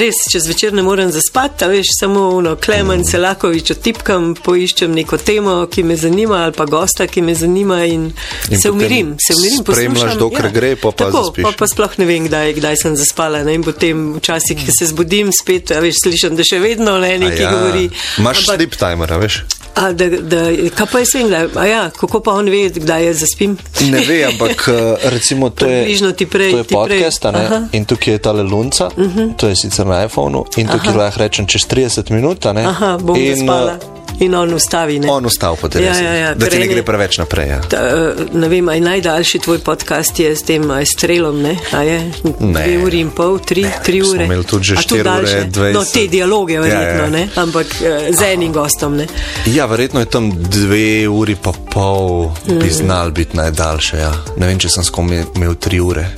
res, če zvečer ne morem zaspati, veš, samo ono, Klemen. Selakovič otipkam, poiščem neko temo, ki me zanima, ali pa gosta, ki me zanima in, In se umirim, se umirim, spremljaš, poslušam. dokler gre, pol pa Tako, zaspiš. Pa, pa sploh ne vem, kdaj, kdaj sem zaspala. Ne? In potem včasih, ko se zbudim, spet, veš, slišim, da še vedno ne, A nekaj ja. govori. Imaš Ampak- sleep timer, veš? A, da, da, kaj pa jaz vem, kdaj, a ja, kako pa on ve, kdaj jaz zaspim? Ne ve, ampak eh, recimo to je, ti prej- to je ti prej. podcast. Mhm. in tukaj je tale lunca, uh -huh. to je sicer na iPhonu, in tukaj lahko rečem čez 30 minut, ne? Aha, bom in, zaspala. In on ustavi. Ne? On ustal po 30, Ja, ja, ja, da ti ne eni- gre preveč naprej. Ja. Ta, eh, ne vem, aj najdaljši tvoj podcast je s tem aj strelom, ne? A je? Ne. Dve uri in pol, tri, Ne, tri ure. imeli tudi že štiri ure? 20. No, te dialoge verjetno, Ja, ja. ne? Ampak eh, z enim gostom, ne? ja, verjetno je tam dve uri pa pol, bi znal biti najdaljše. Ja. Ne vem, če sem skom imel tri ure.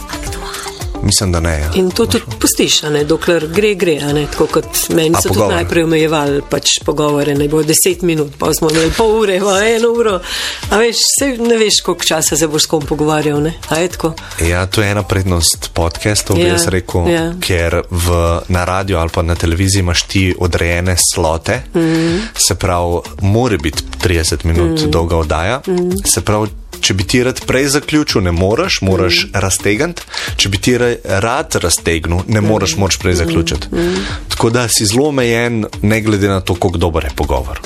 Mislim, da ne. Ja. In to tudi pustiš, a ne, dokler gre, gre, ne, tako kot meni A so tudi pogovor? najprej omejevali pač pogovore, ne bo deset minut, pa smo imeli pol ure, pa eno uro. A veš, se ne veš, koliko časa se boš s kom pogovarjal, ne? Ja, to je ena prednost podcastov, bi Ja, jaz rekel, ja. ker v, na radiju ali pa na televiziji imaš ti odrejene slote, mm. se pravi, mora biti 30 minut mm. dolga oddaja. Mm. Se pravi, če bi ti rad prej zaključil, ne moreš, moraš mm. raztegniti, če bi ti ra- rad raztegnil, ne moreš, moraš prej zaključiti. Mm. Tako da si zelo omejen, ne glede na to, kako dober je pogovor.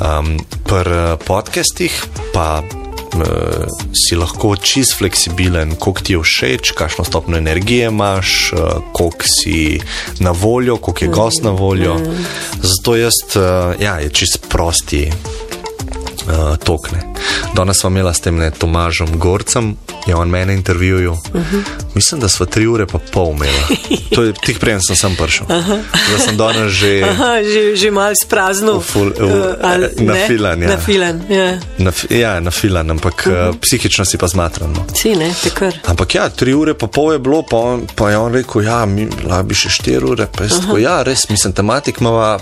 Um, Pri eh, podcastih pa uh, si lahko čist fleksibilen, koliko ti je všeč, kakšno stopno energije imaš, uh, koliko si na voljo, koliko je gost na voljo. Zato jaz, uh, ja, je čist prosti. Uh, tokne. Danes smo imeli s tem Tomažom Gorcem, je on mene intervjuval. Uh -huh. Mislim, da smo tri ure pa pol imeli. To je tik prej, sem sem prišel. Da sem danes že Aha, že, že malo sprazno. V ful- v- nafilan, ja. Nafilan, ja. na, ja, na filan, ampak uh -huh. uh, psihično si pa zmatran. No. Si, ne, te kar. Ampak ja, tri ure pa pol je bilo, pa, on, pa je on rekel, ja, mi lahko bi še štiri ure, pa jaz tako, ja, res, mislim, tematik ima, ah,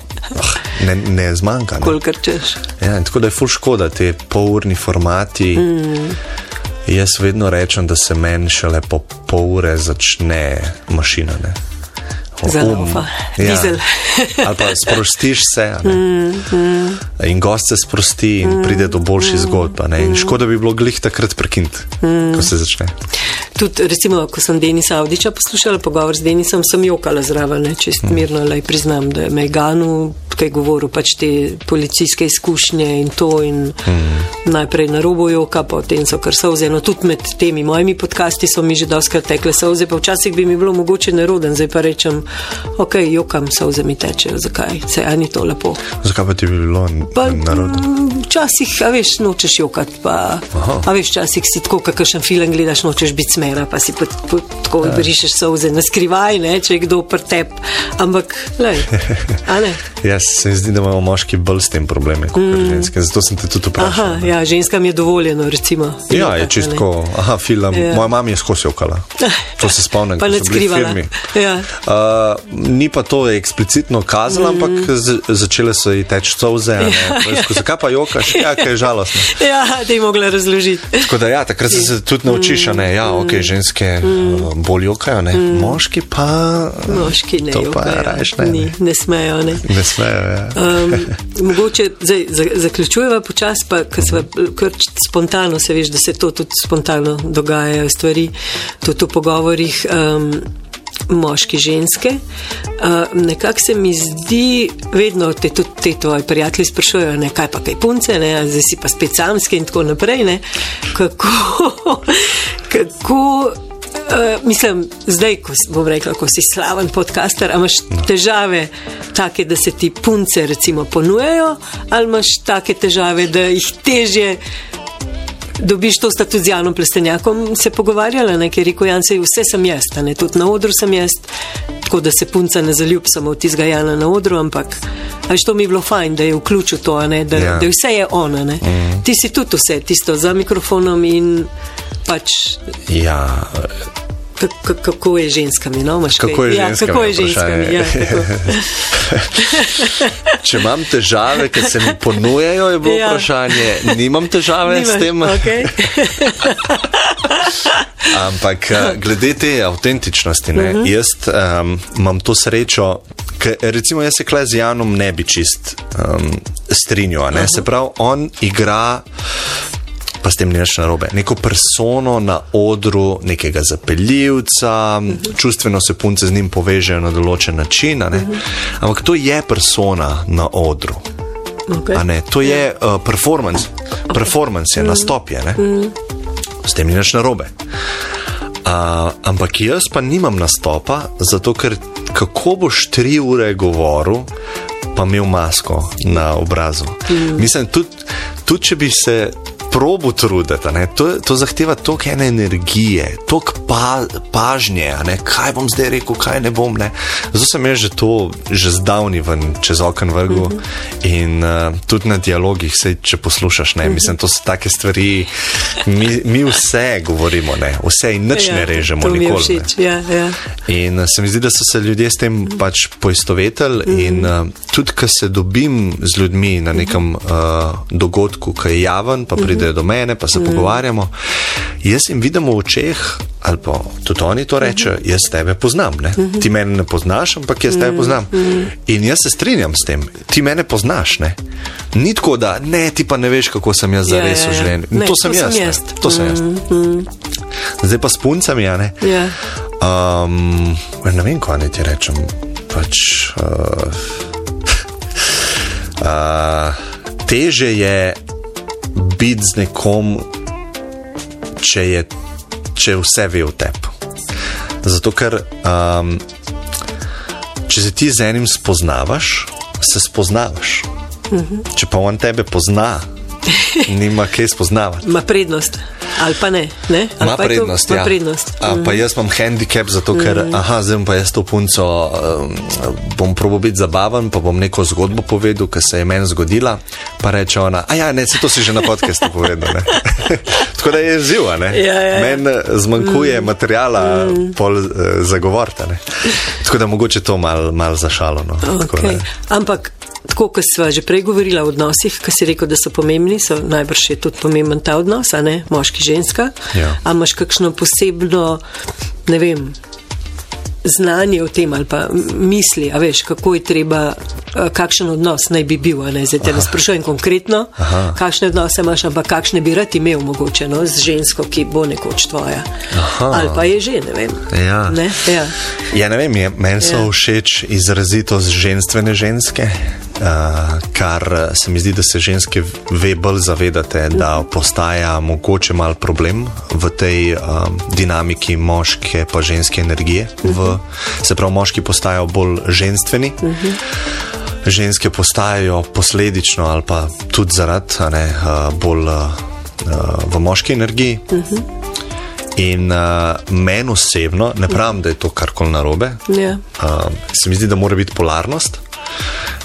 ne, ne zmanjka. Ne. Kolikor češ. Ja, tako da je ful škoda, te polurni formati. Mm. Jaz vedno rečem, da se meni šele po pol ure začne mašina. Ne. O, Zalaufa, dizel. Ali pa sprostiš se. ne. Mm, In gost se sprosti in pride do boljših zgodb. a ne. In škoda bi bilo glih takrat prekiniti, ko se začne. Tudi, recimo, ko sem Denisa Avdiča poslušala pogovor z Denisom, sem jokala zraven, ne, čist mirno, le priznam, da je me Ganu kaj govoril, pač te policijske izkušnje in to in najprej na robu joka, potem so kar solze. No, tudi med temi mojimi podcasti so mi že doskrat tekle solze, pa včasih bi mi bilo mogoče neroden, zdaj pa rečem, ok, jokam, solze mi tečejo, zakaj, se ani to lepo. Zakaj pa ti bi bilo Pa, narodno? mm, Včasih, a veš, nočeš jokati, pa Aha. a veš, včasih si tako, kakšen film gledaš, nočeš biti smera, pa si pa, pa, tako Ja. brišeš solze na skrivaj, ne, če je kdo prtep. Ampak, lej, a ne. Ja, se mi zdi, da imamo moški bolj s tem probleme kot mm. ženske. Zato sem te tudi vprašal. Aha, ja, ženskam je dovoljeno, recimo. Ja, je čistko. Aha, film. Ja. Moja mama je skozi okala. To se spomnim, pa ne skrivala. Ja. Uh, ni pa to eksplicitno kazala, mm. ampak začele so ji teči solze. Ja. Zakaj pa jokaš? Ja, kaj je žalostno. Ja, da je mogla razložiti. Tako da ja, takrat se, se tudi naučiš, ne, ja, ok, mm. ženske mm. bolj jokajo, ne. Mm. Moški pa. Moški ne. To pa rajš, ne. Ni, ne smejo, ne. Ne smejo. Um, mogoče zdaj zaključujeva počas, pa kar spontano se veš, da se to tudi spontano dogajajo stvari, tudi v pogovorih. Um, Moški, ženske. Uh, nekako se mi zdi, vedno te tudi te tvoji prijatelji sprašujejo, ne, kaj pa kaj punce, ne, zdaj si pa spet samski in tako naprej. Ne, kako, kako uh, mislim, zdaj, ko bom rekla, ko si slaven podcaster, imaš težave take, da se ti punce recimo ponujajo, ali imaš take težave, da jih težje dobiš to sta tudi z Janom Plestenjakom? Se pogovarjala, ne, ker rekel Jan, se vse sem jaz, ne, tudi na odru sem jaz, tako da se punca ne zaljub samo v tizga Jana na odru, ampak až to mi je bilo fajn, da je vključil to, ne, da, ja. da vse je ona, ne. Mm. Ti si tudi vse, tisto za mikrofonom in pač. Ja. Kako je ženskami? No? Kako je ženskami? Ja, kako je ženskami? Ja, Če imam težave, ker se mi ponujajo, je bilo ja. vprašanje. Nimam težave Nima. s tem. Okay. Ampak eh, glede te avtentičnosti, ne, uh mhm. -huh. jaz um, imam to srečo, ker recimo jaz se kle z Janom ne bi čist um, strinjal. Uh -huh. Se pravi, on igra pa s tem ni več narobe. Neko persono na odru, nekega zapeljivca, uh -huh. čustveno se punce z njim povežejo na določen način. Uh -huh. Ampak to je persona na odru. Okay. To je uh, performance, okay. performance je -huh. nastop, je, uh -huh. s tem ni več narobe. Uh, ampak jaz pa nimam nastopa, zato ker kako boš tri ure govoril, pa imel masko na obrazu. Mm. Mislim, tudi tud, če bi se probu truditi. To, to zahteva toliko ene energije, toliko pa, pažnje, kaj bom zdaj rekel, kaj ne bom. Ne. Zato sem jaz že to že zdavni ven čez okno vrgu uh -huh. in uh, tudi na dialogih, sej, če poslušaš. Ne. Mislim, to so take stvari, mi, mi vse govorimo, ne. vse in nič ja, ne režemo, nikoli. Ja, ja. In uh, se mi zdi, da so se ljudje s tem pač poistovetili. Uh -huh. In uh, tudi, ko se dobim z ljudmi na nekem uh, dogodku, ki je javen, pa pride. Pridejo do mene, pa se mm. pogovarjamo. Jaz jim vidim v očeh, ali pa tudi oni to rečejo, mm -hmm. jaz tebe poznam. Mm -hmm. Ti mene ne poznaš, ampak jaz tebe mhm. poznam. Mm -hmm. In jaz se strinjam s tem, ti mene poznaš. Ne? Ni tako, da ne, ti pa ne veš, kako sem jaz za res v življenju. To, to sem jaz. jaz. To sem jaz. Mm -hmm. Zdaj pa s puncami, ja ne. Yeah. Um, ne vem, kaj naj ti rečem. Pač, uh, uh, teže je biti z nekom, če, je, če vse ve o tebi. Zato, ker um, če se ti z enim spoznavaš, se spoznavaš. Uh -huh. Če pa on tebe pozna, nima kaj spoznavati. Ma prednost ali pa ne. ne? Ali ma pa prednost, to, ja. prednost. A, pa mhm. jaz imam handicap, zato ker mm. aha, zdaj pa jaz to punco um, bom probo biti zabaven, pa bom neko zgodbo povedal, ki se je meni zgodila. Pa reče ona, a ja, ne, se to si že na podkastu povedal. Tako da je živa, ja, ja, ja. meni zmanjkuje mm. materijala mm. pol uh, zagovorta. Tako da mogoče to mal, mal zašalo. No. Okay. Ampak tako kot sva že prej govorila o odnosih, ki si rekel, da so pomembni, so najbrž je tudi pomemben ta odnos, a ne moški, ženska. Ja. A imaš kakšno posebno, ne vem, znanje o tem ali pa misli, a veš, kako je treba, kakšen odnos naj bi bil, ne zdaj te ne sprašujem konkretno, Aha. kakšne odnose imaš, ampak kakšne bi rad imel mogoče no, z žensko, ki bo nekoč tvoja. Aha. Ali pa je že, ne vem. Ja, ne, ja. ja, ne vem, meni so ja. všeč izrazito ženstvene ženske. Uh, kar se mi zdi, da se ženske ve bolj zavedate, da postaja mogoče mal problem v tej um, dinamiki moške pa ženske energije. V, se pravi, moški postajajo bolj ženstveni, ženske postajajo posledično ali pa tudi zaradi ne, uh, bolj uh, v moški energiji. In uh, meni osebno, ne pravim, da je to karkoli narobe, yeah. Ja. uh, se mi zdi, da mora biti polarnost.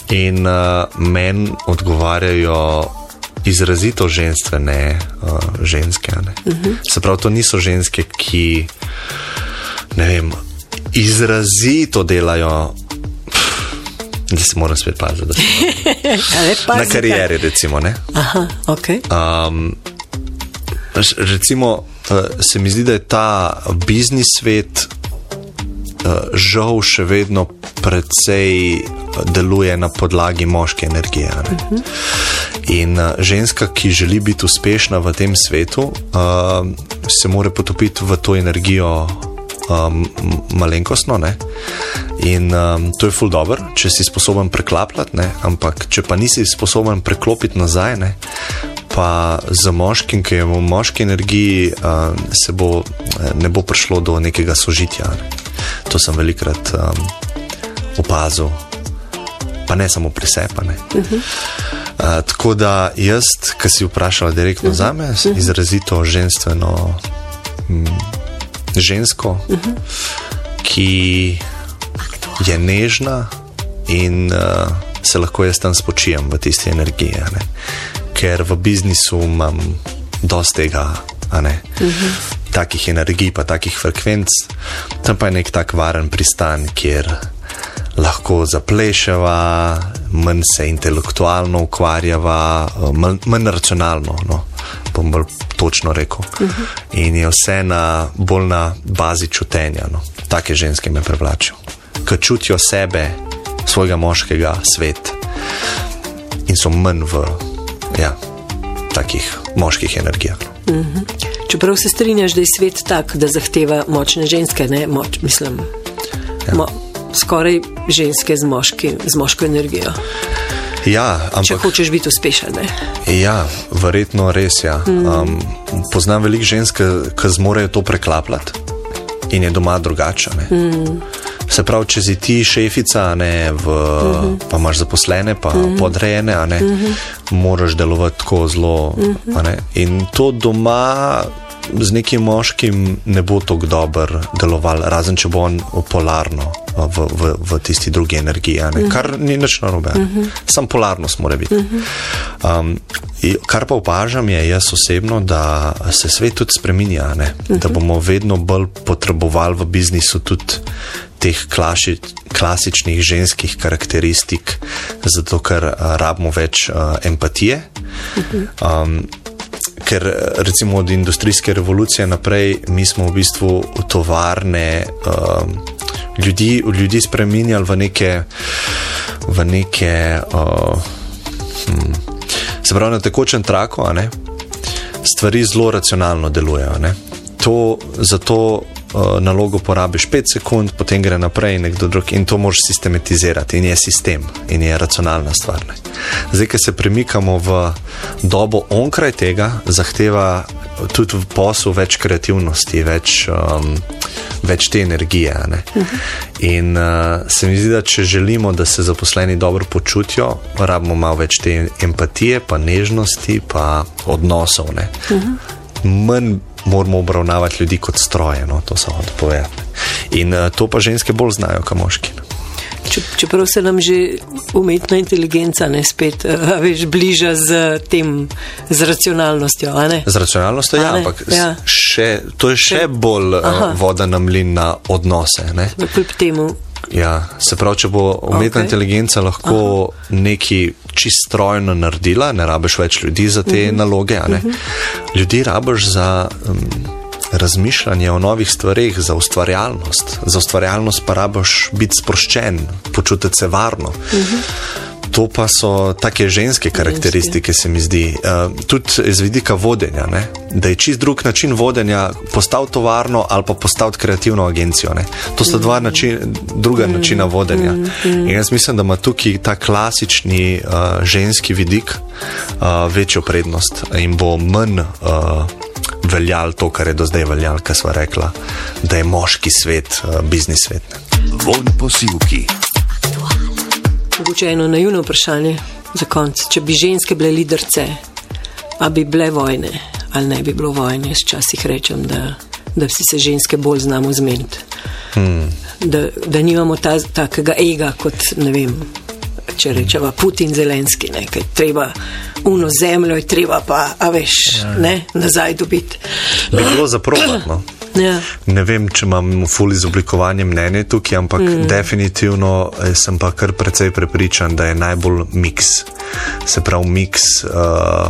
In uh, meni odgovarjajo izrazito ženstvene uh, ženske. Ne? Uh -huh. Se pravi, to niso ženske, ki ne vem, izrazito delajo. Da se moram spet paziti, da se na karieri, recimo. Aha, okay. um, recimo, uh, se mi zdi, da je ta biznis svet uh, žal še vedno precej deluje na podlagi moške energije. Uh -huh. In uh, ženska, ki želi biti uspešna v tem svetu, uh, se mora potopiti v to energijo um, malenkostno. Ne? In um, to je ful dobro, če si sposoben preklapljati, ne? ampak če pa nisi sposoben preklopiti nazaj, ne? pa za moškim, ki je v moški energiji, um, se bo, ne bo prišlo do nekega sožitja. Ne? To sem velikrat um, opazil pa ne samo pri sebi. Uh -huh. uh, tako da jaz, ki si vprašala direktno uh -huh. za me, uh -huh. izrazito ženstveno m, žensko, uh -huh. ki je nežna in uh, se lahko jaz tam spočijem v tisti energiji. Ker v biznisu imam dosti tega. Uh -huh. Takih energij, pa takih frekvenc, tam pa je nek tak varen pristan, kjer lahko zaplešava, manj se intelektualno ukvarjava, manj, manj racionalno. No, bom bolj točno rekel. Uh -huh. In je vse na, bolj na bazi čutenja. No. Take ženske me privlačijo, ki čutijo sebe, svojega moškega, svet in so manj v ja, takih moških energijah. Uh -huh. Čeprav se strinjaš, da je svet tak, da zahteva močne ženske, ne moč, mislim. Ja. Mo skoraj ženske z, moški, z moško energijo. Ja, ampak, Če hočeš biti uspešen. Ne? Ja, verjetno res. Ja. Mm. Um, poznam veliko žensk, ki zmorejo to preklapljati in je doma drugače. Mm. Se pravi, če si ti šefica, ne, v, mm -hmm. pa imaš zaposlene, pa mm -hmm. podrejene, ne, mm -hmm. moraš delovati tako zelo. Mm -hmm. In to doma z nekim moškim ne bo tako dobro deloval, razen če bo on polarno v, v, v tisti drugi energiji, uh -huh. kar ni nič narobe. Uh -huh. Sam polarnost mora biti. Uh -huh. um, kar pa opažam, je jaz osebno, da se svet tudi spremenja, uh -huh. da bomo vedno bolj potrebovali v biznisu tudi. Teh klasi, klasičnih ženskih karakteristik, zato ker uh, rabimo več uh, empatije. Um, ker recimo od industrijske revolucije naprej mi smo v bistvu tovarne um, ljudi, ljudi spremenjali v neke, v neke uh, hm, se pravi na tekočem traku, stvari zelo racionalno delujejo. To, zato uh, nalogo porabiš 5 sekund, potem gre naprej nekdo drug in to moraš sistematizirati in je sistem in je racionalna stvar. Ne? Zdaj, ki se premikamo v dobo onkraj tega, zahteva tudi v poslu več kreativnosti, več, um, več te energije. Uh -huh. In uh, se mi zdi, da če želimo, da se zaposleni dobro počutijo, rabimo malo več te empatije, pa nežnosti, pa odnosov. Uh -huh. Manj moramo obravnavati ljudi kot stroje, no, to samo odpovedati. In uh, to pa ženske bolj znajo, kot moški. No. Čeprav se nam že umetna inteligenca ne spet uh, veš, bliža z tem, z racionalnostjo. Z racionalnostjo, ja, ampak ja. Še, to je še, bolj uh, voda na mlin na odnose. Kljub temu. Ja, se pravi, če bo umetna okay. inteligenca lahko Aha. Nekaj čistrojno naredila, ne rabiš več ljudi za te uh mhm. -huh. naloge. Uh mhm. -huh. Ljudi rabiš za um, razmišljanje o novih stvarih, za ustvarjalnost. Za ustvarjalnost pa rabiš biti sproščen, počutiti se varno. Uh mhm. -huh. To pa so take ženske karakteristike, se mi zdi. Uh, tudi iz vidika vodenja, ne? da je čist drug način vodenja, postaviti tovarno ali pa postaviti kreativno agencijo. Ne? To sta dva način, druga načina vodenja. In jaz mislim, da ima tukaj ta klasični uh, ženski vidik uh, večjo prednost in bo manj. Uh, Veljal to, kar je do zdaj veljal, kar smo rekli, da je moški svet, uh, biznis svet. Von posilki. Mogoče eno naivno vprašanje za konec. Če bi ženske bile liderce, a bi bile vojne ali ne bi bilo vojne, jaz včasih rečem, da, da vsi se ženske bolj znamo zmeniti. Hmm. Da, da nimamo ta, takega ega kot ne vem. Če rečemo Putin, Zelenski, ne, kaj treba uno zemljo, je treba pa, a veš, ja. ne, nazaj dobiti. Bi bilo zaprotno. Ja. Ne vem, če imam ful izoblikovanje mnenja tukaj, ampak mm. definitivno eh, sem pa kar precej prepričan, da je najbolj miks. Se pravi, miks uh,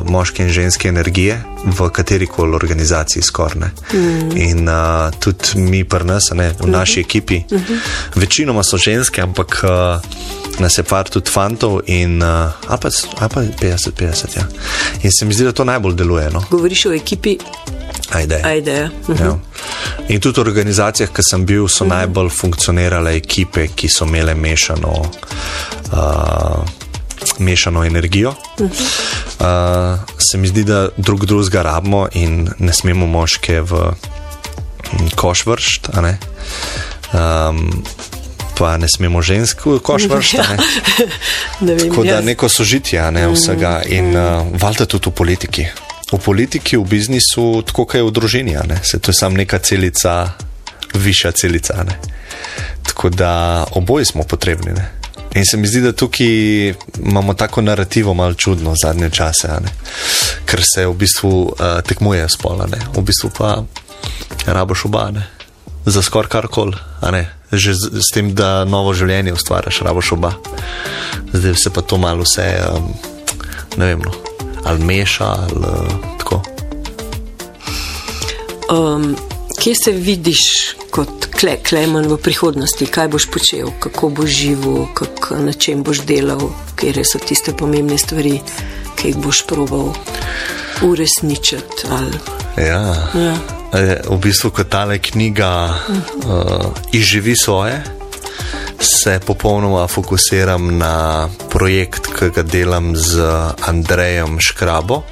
moške in ženske energije v kateri koli organizaciji skorne. Mm. In uh, tudi mi, pri nas, ne, v naši mm -hmm. ekipi, mm -hmm. večinoma so ženske, ampak. Uh, nas je par tudi fantov in uh, pa, pa 50-50. Ja. In se mi zdi, da to najbolj deluje. No? Govoriš o ekipi. Ajde. Ajde. Uh -huh. ja. In tudi v organizacijah, ki sem bil, so uh mhm. -huh. najbolj funkcionirale ekipe, ki so imele mešano, uh, mešano energijo. Uh -huh. uh, se mi zdi, da drug drugega rabimo in ne smemo moške v koš vršiti pa ne smemo žensk v koš vršiti. Ja. ne vem, Tako da neko sožitje ne, mhm. vsega in mm. uh, valjda tudi v politiki. V politiki, v biznisu, tako kot je v družini, se to je samo neka celica, višja celica. Ne. Tako da oboje smo potrebni. Ne. In se mi zdi, da tukaj imamo tako narativo malo čudno zadnje čase, ker se v bistvu uh, tekmuje spola, ne. v bistvu pa raboš oba, ne. za skoraj karkoli že z, z tem, da novo življenje ustvariš, raboš oba. Zdaj se pa to malo vse, um, ne vem, no, ali meša ali uh, tako. Um, kje se vidiš kot kle, klemen v prihodnosti, kaj boš počel, kako boš živel, kak, na čem boš delal, kje so tiste pomembne stvari, ki jih boš proval uresničiti? Ali... Ja. ja v bistvu, ko ta knjiga uh, izživi svoje, se popolnoma fokusiram na projekt, ki ga delam z Andrejem Škrabo.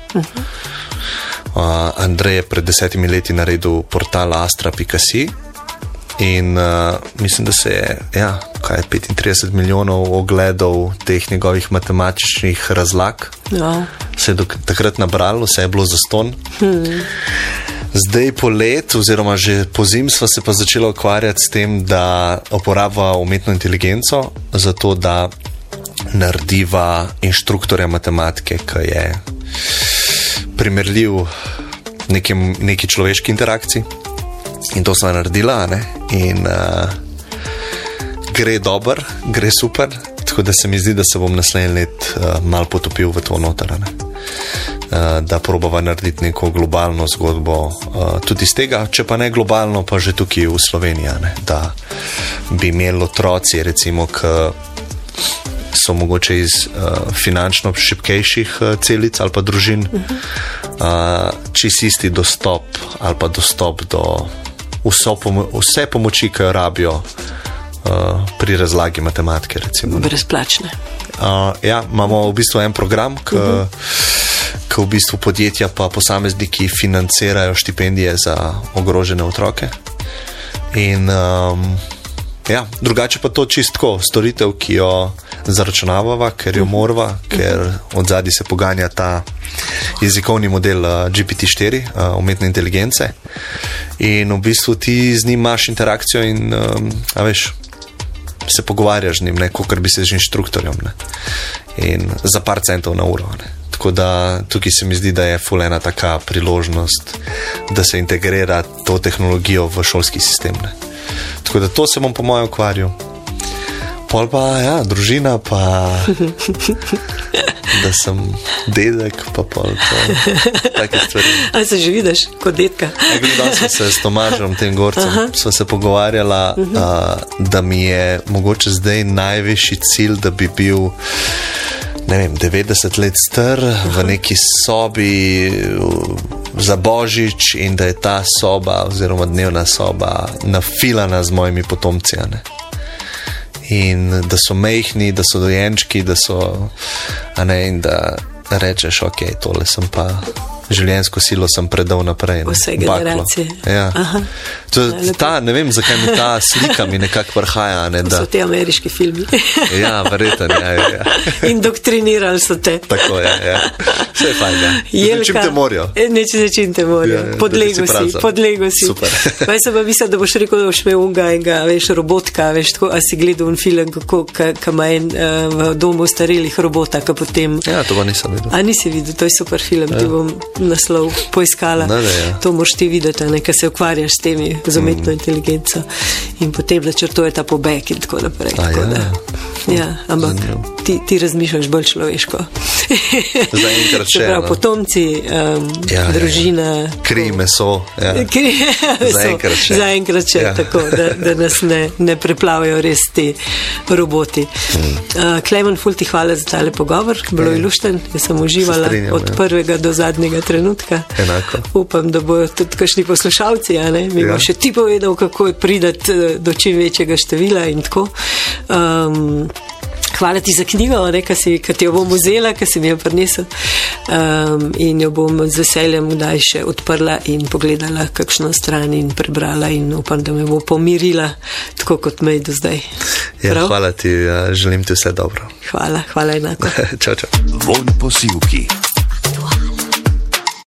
Uh, Andrej je pred desetimi leti naredil portal Astra.si. In uh, mislim, da se je ja, 35 milijonov ogledov teh njegovih matematičnih razlag. Ja. Se je do, takrat nabralo, vse je bilo za ston. Hmm. Zdaj, po letu, oziroma že po zim, smo se pa začeli ukvarjati s tem, da uporabljamo umetno inteligenco za to, da narediva inštruktorja matematike, ki je primerljiv nekim, neki človeški interakciji. In to smo naredili, in uh, gre dobro, gre super. Tako da se mi zdi, da se bom naslednji let uh, mal potopil v to notranje. Eh, da probava narediti neko globalno zgodbo eh, tudi iz tega, če pa ne globalno, pa že tukaj v Sloveniji, ne? da bi imeli otroci, recimo, ki so mogoče iz uh, finančno šipkejših uh, celic ali pa družin, uh, čist isti dostop ali pa dostop do pomo vse pomoči, ki jo rabijo. Uh, pri razlagi matematike, recimo. Brezplačne. Uh, ja, imamo v bistvu en program, ki uh -huh ko v bistvu podjetja pa posamezniki financirajo štipendije za ogrožene otroke. In um, ja, drugače pa to čistko, storitev, ki jo zaračunavava, ker jo morava, ker od zadaj se poganja ta jezikovni model uh, GPT-4, uh, umetne inteligence. In v bistvu ti z njim imaš interakcijo in um, veš. Se pogovarjaš z njim, kot bi se z inštruktorjem, ne? in za par centov na uro. Ne? Tako da tukaj se mi zdi, da je fulena taka priložnost, da se integrira to tehnologijo v šolski sistem. Ne. Tako da to se bom po mojem ukvarjal. Pol pa, ja, družina, pa da sem dedek, pa pol to. Take stvari. Ali se že vidiš kot dedka? Ja, sem se s Tomažem, tem gorcem, sva se pogovarjala, uh -huh. a, da mi je mogoče zdaj najvišji cilj, da bi bil ne vem, 90 let star v neki sobi za božič in da je ta soba, oziroma dnevna soba, nafilana z mojimi potomci. Ne? In da so mehki, da so dojenčki, da so. Ne, in da rečeš, ok, tole sem pa življenjsko silo sem predal naprej. ne. Vse Baklo. generacije. Ja. Aha. To, lepo. ta, ne vem, zakaj mi ta slika mi nekako vrhaja. Ne, da, So ti ameriški filmi. ja, verjetno. Ja, ja, ja. Indoktrinirali so te. Tako je. Ja. Vse je fajn. Ja. Čim te morajo. Neče se čim te morajo. Ja, ja, Podlego si podlego si. Super. Zdaj sem pa mislil, da boš rekel, da boš imel unga enega, veš, robotka, veš, tako, a si gledal un film, kako, ka, ka ima en uh, v domu starelih robota, ka potem. ja, to pa nisem videl. A nisi videl, to je super film, ti bom naslov poiskala. Da, da, ja. To moš ti videti, nekaj se ukvarjaš s temi, z umetno mm. inteligenco in potem načrtuje ta pobeg in tako naprej. A tako ja. da, ja, ampak Zanimivo. ti, ti razmišljaš bolj človeško. Zaenkrat še, pravi, no. potomci, um, Ja, ja, družina. Kri, meso. Ja. Kri- so- Zaenkrat še. Zaenkrat še Ja. tako, da, da nas ne, ne preplavijo res ti roboti. Hmm. Uh, Klemen, ful ti hvala za tale pogovor, bilo je lušten, jaz sem uživala strinjam, od ja. prvega do zadnjega trenutka. Enako. Upam, da bodo tudi kakšni poslušalci, a ne, mi Ja. bo še ti povedal, kako je pridati eh, do čim večjega števila in tako. Um, Hvala ti za knjigo, ki si ki ti jo bom vzela, ki si mi jo prinesel. Um, in jo bom z veseljem kdaj še odprla in pogledala kakšno stran in prebrala in upam, da me bo pomirila, tako kot me je do zdaj. Ja, Prav? hvala ti, ja, želim ti vse dobro. hvala, hvala enako. čau, čau. Von posilki.